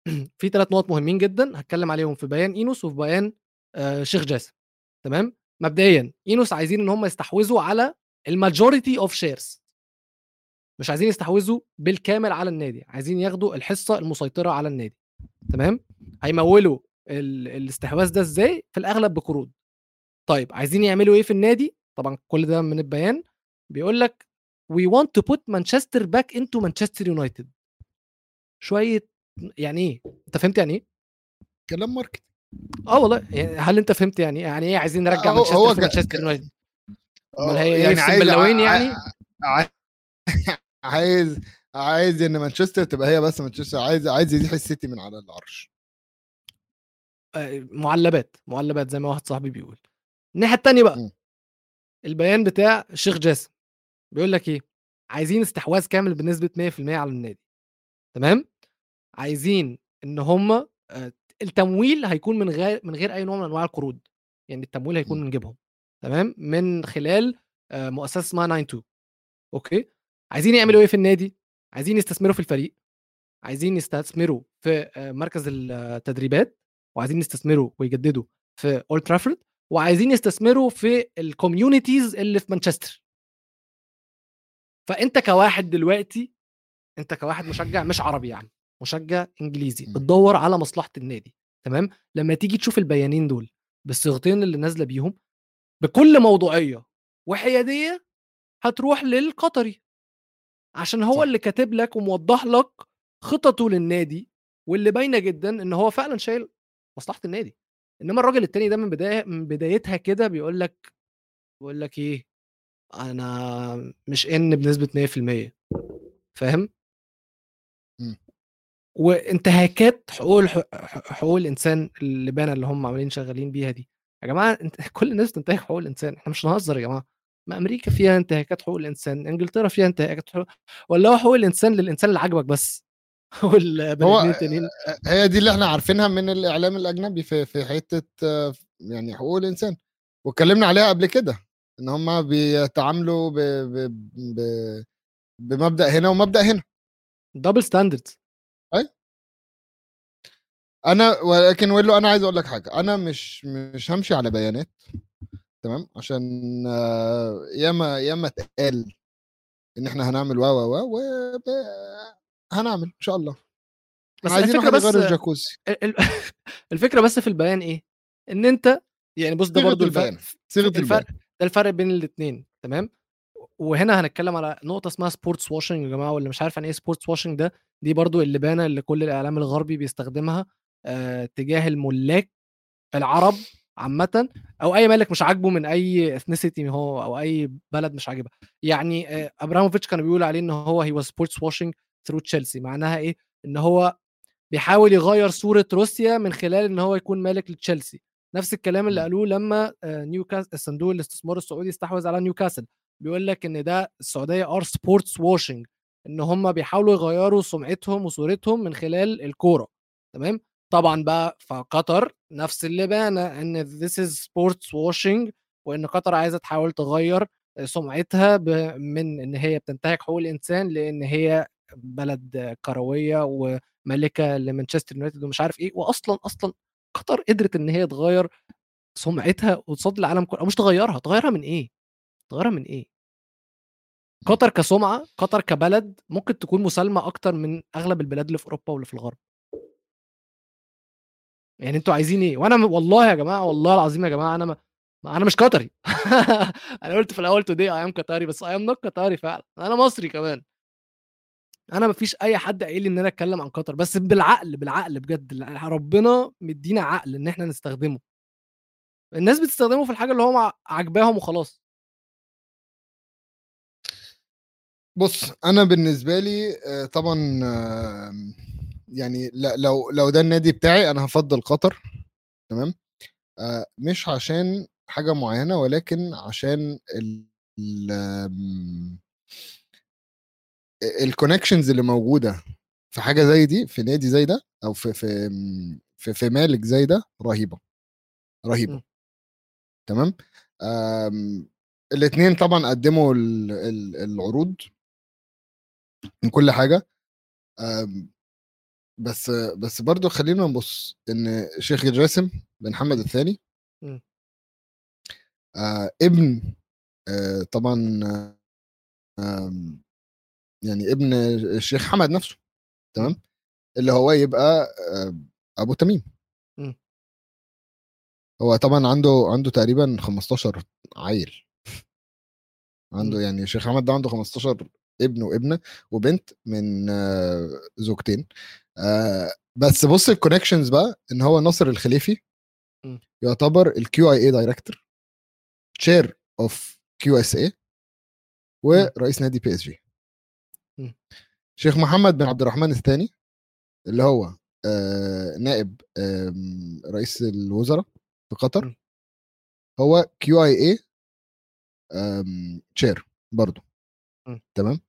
*clears throat* في 3 نقط مهمين جدًا هاتكلّم عليهم في بيان إينوس وفي بيان آآ شيخ جاسم. تمام، مبدئيًا إينوس عايزين إن هم يستحوذوا على ال majority of shares مش عايزين يستحوذوا بالكامل على النادي، عايزين ياخدوا الحصة المسيطرة على النادي. تمام، هيموّلوا ال الاستحواذ ده إزاي؟ في الأغلب بقروض. طيب عايزين يعملوا إيه في النادي؟ طبعًا كل ده من البيان بيقول لك we want to put Manchester back into Manchester United شوية يعني إيه؟ أنت فهمت يعني إيه؟ كلام ماركت آه والله يعني هل أنت فهمت يعني يعني إيه عايزين نرجّع هو- مانشستر هو مانشستر يونايتد؟ أمال آه، هي إيه يعني عايز يعني؟ *laughs* عايز عايز إن مانشستر تبقى هي بس مانشستر عايز عايز يزيح السيتي من على العرش آآ معلّبات، معلّبات زي ما واحد صاحبي بيقول. الناحية التانية بقى إمم. البيان بتاع الشيخ جاسم. بيقول لك إيه، عايزين استحواذ كامل بنسبة 100% على النادي. تمام، عايزين إن هم آآ التمويل هيكون من غير من غير أي نوع من أنواع القروض، يعني التمويل هيكون إمم. من جيبهم. تمام، من خلال آآ مؤسسة اسمها 92 أوكي، عايزين يعملوا إيه في النادي، عايزين يستثمروا في الفريق، عايزين يستثمروا في آآ مركز التدريبات، وعايزين يستثمروا ويجددوا في Old Trafford وعايزين يستثمروا في الcommunities اللي في مانشستر. فأنت كواحد دلوقتي أنت كواحد مشجع مش عربي يعني، مشجع إنجليزي، إمم. بتدوّر على مصلحة النادي تمام، لمّا تيجي تشوف البيانين دول بالصيغتين اللي نازلة بيهم، بكل موضوعية وحيادية هتروح للقطري، عشان هو صح. اللي كاتب لك وموضّح لك خططه للنادي، واللي باينة جدًا إن هو فعلًا شايل مصلحة النادي، إنما الراجل التاني ده من بداية من بدايتها كده بيقول لك بيقول لك إيه، أنا مش in بنسبة 100% فاهم؟ إمم. وانتهاكات حقوق حقوق الإنسان اللبانة اللي هم عمالين شغالين بيها دي، يا جماعة *laughs* أنت كل الناس بتنتهك حقوق الإنسان، إحنا مش هنهزر يا جماعة، ما أمريكا فيها انتهاكات حقوق الإنسان، إنجلترا فيها انتهاكات حقوق والّا هو حقوق الإنسان للإنسان اللي عاجبك بس *laughs* هو هي دي اللي إحنا عارفينها من الإعلام الأجنبي في في حتة يعني حقوق الإنسان. واتكلمنا عليها قبل كده إن هم بيتعاملوا ب ب ب بمبدأ هنا ومبدأ هنا. Double standards. أنا ولكن ويلو أنا عايز أقول لك حاجة. أنا مش مش همشي على بيانات تمام؟ عشان آه، ياما ياما اتقال إن إحنا هنعمل و و و هنعمل إن شاء الله. بس عايزين يغير بس الجاكوزي. ال ال *laughs* الفكرة بس في البيان إيه، إن أنت يعني بُص ده برضه البيان صيغة الفرق البيان. ده الفرق بين الاتنين تمام، وهنا هنتكلم على نقطة اسمها sports washing يا جماعة واللي مش عارف يعني إيه sports washing ده، دي برضه اللبانة اللي كل الإعلام الغربي بيستخدمها آآ تجاه الملاك العرب عامةً أو أي مالك مش عاجبه من أي ethnicity هو أو أي بلد مش عاجبها، يعني آآ أبراموفيتش كانوا بيقولوا عليه إن هو was sports washing through Chelsea. معناها إيه، إن هو بيحاول يغيّر صورة روسيا من خلال إن هو يكون مالك لتشيلسي، نفس الكلام اللي. قالوه لمّا آآ نيوكاس صندوق الاستثمار السعودي استحوذ على نيوكاسل، بيقول لك إن ده السعودية are sports washing إن هم بيحاولوا يغيّروا سمعتهم وصورتهم من خلال الكورة. تمام، طبعًا بقى فقطر نفس اللبانة إن this is sports washing وإن قطر عايزة تحاول تغيّر سمعتها ب من إن هي بتنتهك حقوق الإنسان لإن هي بلد كروية ومالكة لمانشستر يونايتد ومش عارف إيه، وأصلًا، أصلًا قطر قدرت إن هي تغيّر سمعتها قصاد العالم كله مش تغيّرها، تغيّرها من إيه؟ تغيّرها من إيه؟ قطر كسمعة، قطر كبلد ممكن تكون مسالمة أكتر من أغلب البلاد اللي في أوروبا واللي في الغرب. يعني أنتم عايزين؟ وأنا م والله يا جماعة والله العظيم يا جماعة أنا ما أنا مش قطري *laughs* أنا قُلت في الأول today I am قطري بس I am not قطري فعلًا، أنا مصري كمان. أنا ما فيش أي حد قايل لي إن أنا أتكلم عن قطر، بس بالعقل، بالعقل بجد ربنا مدّينا عقل إن إحنا نستخدمه. الناس بتستخدمه في الحاجة اللي هو عاجباهم وخلاص. بُص، أنا بالنسبة لي آآ طبعًا آمم يعني لو لو ده النادي بتاعي أنا هافضّل قطر تمام، آآ مش عشان حاجة معيّنة ولكن عشان ال الconnections اللي موجودة في حاجة زي دي، في نادي زي ده أو في في في في مالك زي ده رهيبة. إمم. تمام، آمم الاتنين طبعًا قدّموا ال ال العروض من كل حاجة بس بس برضو خلينا نبص إن شيخ جاسم بن محمد الثاني. آه ابن آه طبعا يعني ابن الشيخ حمد نفسه تمام اللي هو يبقى آه، أبو تميم. هو طبعا عنده عنده تقريبا 15 عيل عنده. يعني الشيخ حمد ده عنده 15 ابن وابنة وبنت من آه، زوجتين آه، بس بص ال connections بقى إن هو ناصر الخليفي. يعتبر ال QIA director chair of QSI ورئيس نادي PSG. شيخ محمد بن عبد الرحمن الثاني اللي هو آه، نائب آم، رئيس الوزراء في قطر. هو QIA chair برضو. تمام؟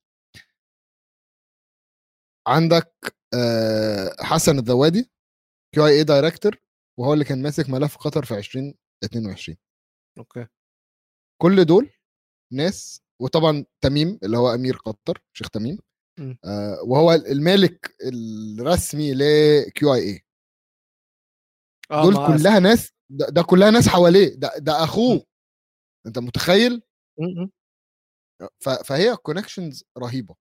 عندك آه، حسن الذوادي QIA director وهو اللي كان ماسك ملف قطر في 2022 okay. كل دول ناس وطبعا تميم اللي هو أمير قطر شيخ تميم مم. آه وهو المالك الرسمي ل QIA دول كلها ناس ده, ده كلها ناس حواليه ده, ده أخوه. أنت متخيل؟ م- م. ف- فهي connections رهيبة.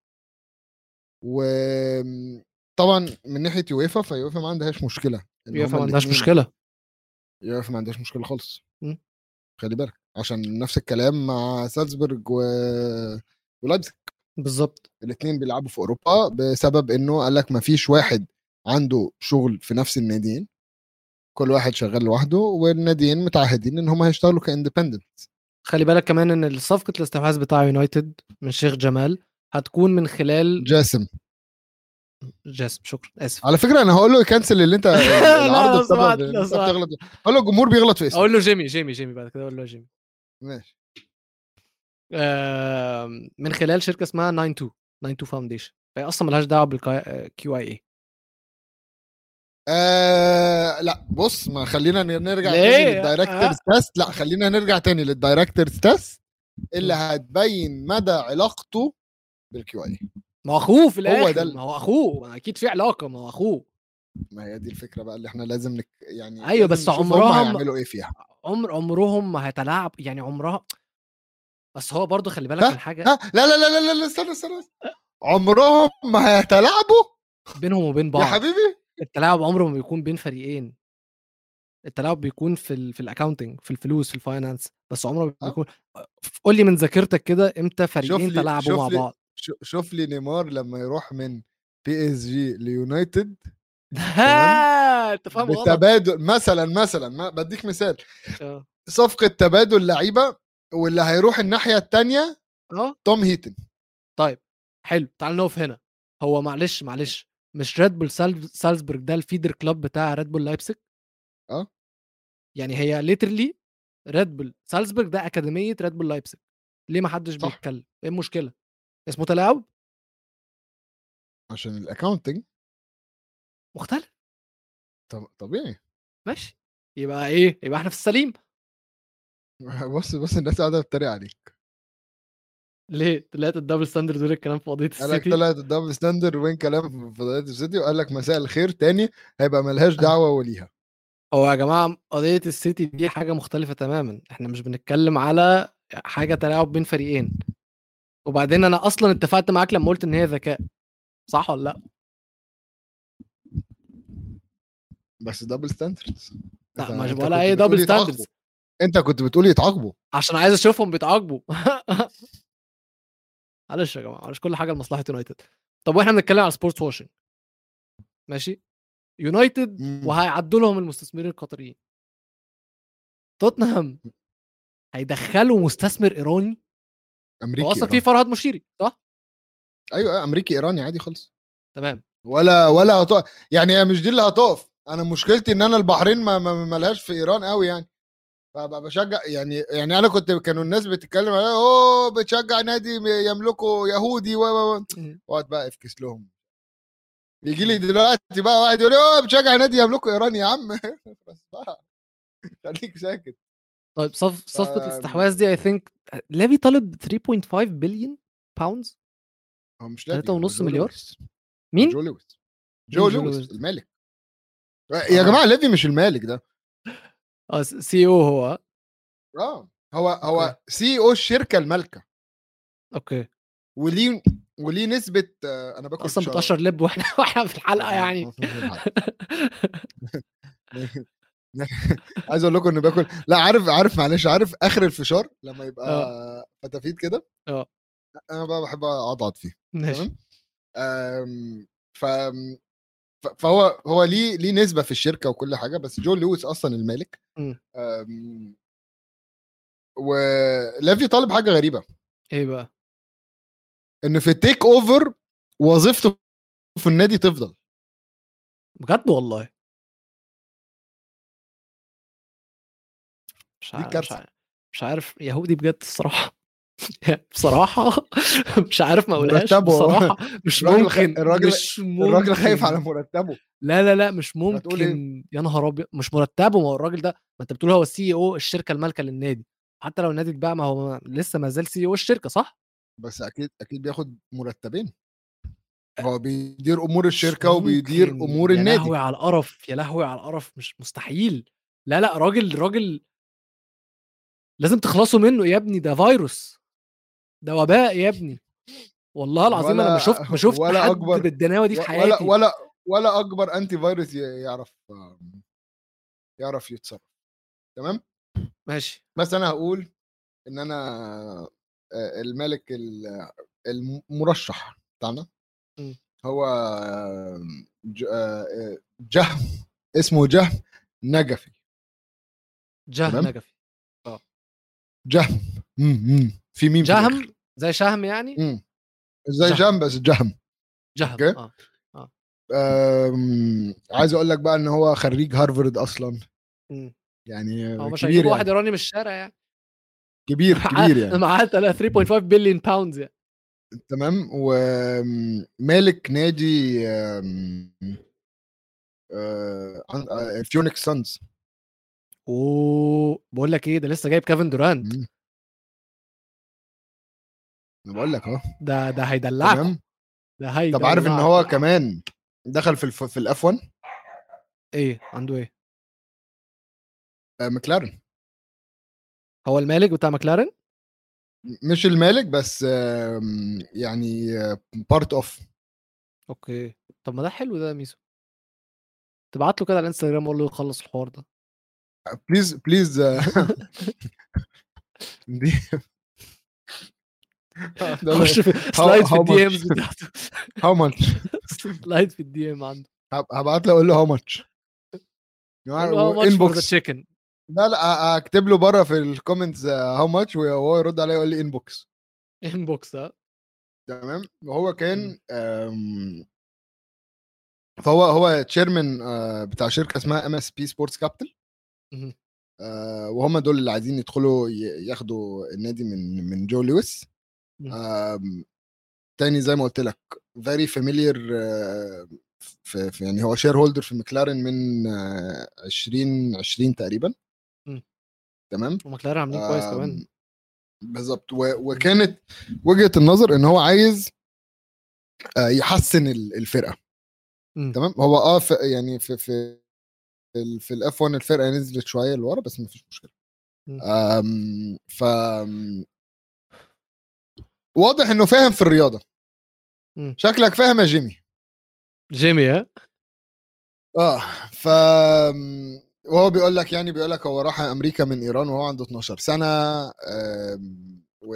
وطبعا من ناحية يويفا فيويفا ما عندهاش مشكلة هما ما عندهاش مشكلة. يويفا ما عندهاش مشكلة خالص. خلي بالك. عشان نفس الكلام مع سالزبورج و... ولايبزيج. بالظبط الاثنين بيلعبوا في أوروبا بسبب إنه قال لك ما فيش واحد عنده شغل في نفس الناديين. كل واحد شغال لوحده والناديين متعهدين إن هم هيشتغلوا كإندبندنت. خلي بالك كمان إن صفقه الاستحواذ بتاع يونايتد من شيخ جمال هتكون من خلال جاسم. جاسم شكرا آسف. على فكرة أنا هقول له يكنسل اللي أنت *laughs* العرض. بتغلط. هقول له الجمهور بيغلط في اسمه. أقول له جيمي جيمي جيمي بعد كده أقول له جيمي. ماشي. من خلال شركة اسمها 92 92 Foundation. فهي أصلا ملهاش دعوة بال QIA آه لأ بص ما خلينا نرجع؟ تاني لل directors test لأ خلينا نرجع تاني لل directors test اللي هتبين مدى علاقته بال QI ما هو أخوه في الآخر ده ال- ما هو أخوه أكيد في علاقة ما هو أخوه. ما هي دي الفكرة بقى اللي إحنا لازم نك... يعني لازم بس هم عمرها ما- هيعملوا إيه فيها. عمر عمرهم ما هيتلاعب يعني عمرها بس هو برضه خلي بالك؟ من حاجة لا لا لا لا لا, لا استنى استنى عمرهم ما هيتلاعبوا؟ بينهم وبين يا بعض. حبيبي! التلاعب عمره ما بيكون بين فريقين. التلاعب بيكون في ال في ال accounting في الفلوس في ال finance بس عمره ما. بيكون قول لي من ذاكرتك كده إمتى فريقين تلاعبوا مع بعض؟ شو- شوف لي نيمار لما يروح من PSG ليونايتد. ها انت فاهم غلط. بتبادل مثلا مثلا ما بديك مثال. آه. صفقة تبادل لعيبه واللي هيروح الناحية الثانية آه. توم هيتن. طيب حلو. تعال نقف هنا. هو معلش معلش مش ريد بول سال- سالزبورج ده ال feeder club بتاع ريد بول لايبزيج آه. يعني هي literally ريد بول سالزبورج ده أكاديمية ريد بول لايبزيج ليه ما حدش. بيتكلم؟ إيه المشكلة؟ اسمه تلاعب؟ عشان ال accounting مختلف. طب طبيعي. ماشي. يبقى إيه؟ يبقى إحنا في السليم. *laughs* بص بص الناس قاعدة بتتريق عليك. ليه؟ طلعت ال double standard دول الكلام في قضية قال لك السيتي؟ طلعت ال double standard وين كلام في قضية السيتي وقال لك مساء الخير تاني هيبقى ملهاش *laughs* دعوة وليها. هو يا جماعة قضية السيتي دي حاجة مختلفة تماما. إحنا مش بنتكلم على حاجة تلاعب بين فريقين. وبعدين أنا أصلا اتفقت معاك لما قلت إن هي ذكاء. صح ولا لأ؟ بس double standards لا مش ولا اي double standards أنت كنت بتقول يتعاقبوا. عشان عايز أشوفهم بيتعاقبوا. *laughs* معلش يا جماعة معلش كل حاجة لمصلحة يونايتد. طب وإحنا بنتكلم على sports washing ماشي؟ يونايتد. وهيعدوا لهم المستثمرين القطريين. توتنهام هيدخلوا مستثمر إيراني؟ أمريكي أصلا في. فرهد مشيري صح؟ أيوه أيوة، أمريكي إيراني عادي خالص. تمام. ولا ولا هتقف يعني هي مش دي اللي هتقف. أنا مشكلتي إن أنا البحرين ما ما ما لهاش في إيران قوي يعني فبقى بشجع يعني يعني أنا كنت كانوا الناس بتتكلم على أوه بتشجع نادي يملكه يهودي و و و مم. وأقعد بقى أفكس لهم يجي لي دلوقتي بقى واحد يقول لي أوه بتشجع نادي يملكه إيراني يا عم *laughs* بس بقى خليك ساكت طيب صف صفقة آم. الاستحواذ دي I think ليفي طالب 3.5 billion pounds هو مش ونص جو مليار؟ لويس. مين؟ جو لويس جو جو لويس لويس؟ يا آه. جماعة ليفي مش المالك ده آه CEO هو آه هو هو. CEO الشركة المالكة okay وليه وليه نسبة آه، أنا باكل أصلا فشار. بتقشر لب وإحنا *laughs* وإحنا في الحلقة آه، يعني آه، الحلقة. *laughs* عايز أقول لكم إني باكل لا عارف عارف معلش عارف آخر الفشار لما يبقى فتافيت كده آه. أنا بقى بحب أقعد فيه ماشي ف ف- فهو هو ليه ليه نسبة في الشركة وكل حاجة بس جو لويس أصلا المالك. مم. أم، ولافي طالب حاجة غريبة. إيه بقى؟ إن في التيك أوفر وظيفته في النادي تفضل. بجد والله؟ مش. عارف, مش عارف يهودي بجد الصراحة. *laughs* بصراحة *laughs* مش عارف ما أقولهاش مرتبه. بصراحة. *laughs* مش الراجل ممكن الراجل- مش ممكن. الراجل خايف على مرتبه. لا لا لا مش إيه؟ ممكن. يا نهار أبيض مش مرتبه. ما هو الراجل ده ما أنت بتقول هو السي أو الشركة المالكة للنادي. حتى لو النادي اتباع ما هو لسه ما زال سي أو الشركة صح؟ بس أكيد أكيد بياخد مرتبين. هو بيدير أمور الشركة وبيدير. أمور يا النادي. لهوي على القرف يا لهوي على القرف مش مستحيل. لا لا راجل راجل لازم تخلصوا منه يا ابني ده فيروس. ده وباء يا ابني. والله العظيم أنا ما ولا- شفت ما شفت ولا حد أكبر- بالدناوه دي في ولا حياتي. ولا ولا أكبر انتي فيروس يعرف يعرف يتصرف. تمام؟ ماشي. بس أنا هقول إن أنا الملك ال- المرشح بتاعنا. هو جهم اسمه جهم نجفي. جهم؟ نجفي. جهم. م- م. في ميم. جهم زي شهم يعني م. زي جهم. جهم بس جهم جهم أوكي. آه آم، عايز أقول لك بقى إن هو خريج هارفرد أصلا م. يعني هو مش هيجيب يعني. واحد إيراني من الشارع يعني كبير *laughs* كبير يعني معاه 3.5 billion pounds يعني تمام ومالك نادي آم، آه، عن- آه، Phoenix Suns أوه بقول لك إيه ده لسه جايب كيفن دورانت مم. أنا بقول لك أهو. ده ده هيدلعكم تمام؟ ده هي طب عارف إن هو كمان دخل في ال F... في ال F 1 إيه؟ عنده إيه؟ مكلارن هو المالك بتاع ماكلارن مش المالك بس آم، يعني part of okay. طب ما ده حلو ده يا ميسو. تبعت له كده على الإنستجرام قول له يخلص الحوار ده. please please *laughs* *laughs* دي *laughs* خش في slide في ال DMs بتاعته. how much slide في ال DM عنده هبعت له أقول له how much inbox checking لا لا أكتب له بره في ال comments how much وهو يرد عليا يقول لي inbox inbox ها تمام؟ وهو كان فهو هو chairman بتاع شركة اسمها MSP Sports Capital. وهم دول اللي عايزين يدخلوا ياخدوا النادي من من جو لويس. تاني زي ما قلت لك very familiar في, في يعني هو shareholder في مكلارن من آه، 2020 تقريبا. تمام؟ وماكلارن عاملين كويس كمان. آم، بالظبط وكانت وجهة النظر إن هو عايز آه، يحسن ال- الفرقة. تمام؟ هو آه في يعني في في في ال F1 الفرقة نزلت شوية لورا بس ما فيش مشكلة. مم. آم، ف واضح إنه فاهم في الرياضة. مم. شكلك فاهم يا جيمي. جيمي ها؟ آه ف وهو بيقول لك يعني بيقول لك هو راح أمريكا من إيران وهو عنده 12 سنة و...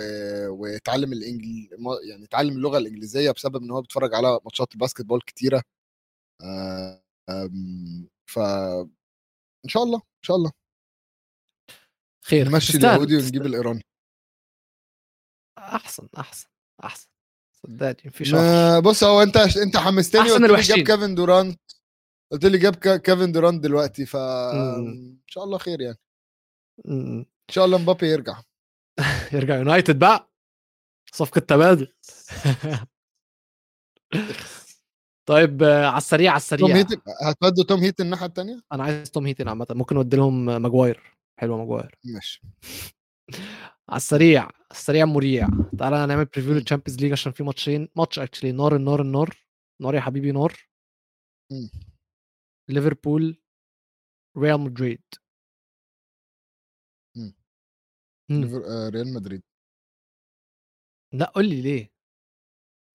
واتعلم الانجل يعني اتعلم اللغة الإنجليزية بسبب إن هو بيتفرج على ماتشات الباسكت بول كتيره ف إن شاء الله إن شاء الله. خير نمشي اليهودي ونجيب. الإيراني. أحسن أحسن أحسن. صدقني مفيش أفضل. بص هو أنت أنت حمستني لي الوحشين. جاب كيفن دورانت قلت لي جاب كيفن دورانت دلوقتي ف مم. إن شاء الله خير يعني. م- م. إن شاء الله مبابي يرجع. *laughs* يرجع يونايتد بقى؟ صفقة تبادل. *laughs* طيب على السريع على توم السريع. هيتن هتودوا توم هيتن الناحية الثانية أنا عايز توم هيتن عامة. ممكن اودي لهم ماجواير. حلوة ماجواير. ماشي. *laughs* على السريع على السريع مريع تعالى نعمل preview. لل Champions League عشان في ماتشين. ماتش actually نار النار النار نار يا حبيبي نار. ليفربول ريال مدريد. آه، ريال مدريد. لا قول لي ليه؟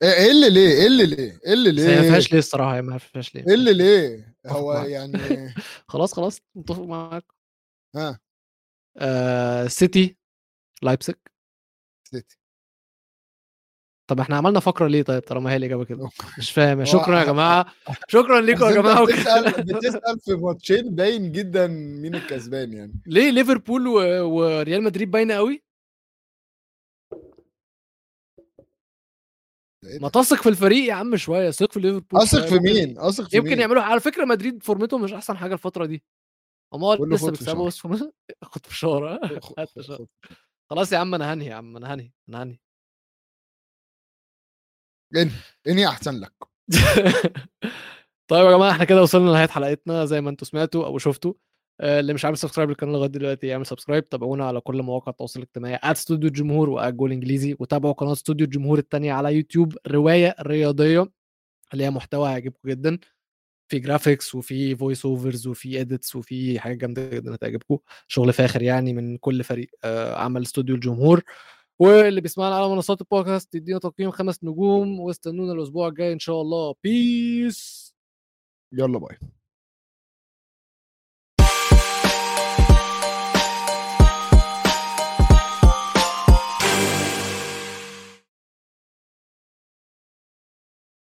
إيه إيه اللي ليه؟ إيه اللي ليه؟ إيه اللي هي ما ليه فيهاش ليه؟ الصراحة ما فيهاش ليه. إيه اللي ليه؟ *laughs* هو. يعني *laughs* خلاص خلاص. متفق معاك. ها. آه سيتي لايبسك سيتي. طب إحنا عملنا فقرة ليه طيب طالما هي الإجابة كده؟ *laughs* مش فاهم. شكرا يا جماعة. شكرا *laughs* لكم يا جماعة. بتسأل بتسأل في ماتشين باين جدا مين الكسبان يعني. *laughs* ليه ليفربول و... وريال مدريد باينة قوي؟ إيه ما؟ تثق في الفريق يا عم شوية. ثق في ليفربول أثق. في مين؟ أثق في يمكن مين؟ يعملوا على فكرة مدريد فورمتهم مش أحسن حاجة الفترة دي. هم لسه بيكسبوا بس خد في شهر. خلاص يا عم أنا هنهي يا عم أنا هنهي أنا هنهي انهي إنهي أحسن لك. *laughs* طيب يا جماعة إحنا كده وصلنا لنهاية حلقتنا زي ما أنتم سمعتوا أو شفتوا. آه، اللي مش عامل subscribe للقناة لغاية دلوقتي يعمل subscribe تابعونا على كل مواقع التواصل الاجتماعي @استوديو الجمهور وجول انجليزي وتابعوا قناة استوديو الجمهور الثانية على يوتيوب رواية رياضية اللي هي محتوى هيعجبكم جدا. في graphics وفي voice overs وفي edits وفي حاجات جامدة جدا هتعجبكم. شغل فاخر يعني من كل فريق آه، عمل استوديو الجمهور. واللي بيسمعنا على منصات البودكاست يدينا تقييم خمس نجوم واستنونا الأسبوع الجاي إن شاء الله. peace يلا باي.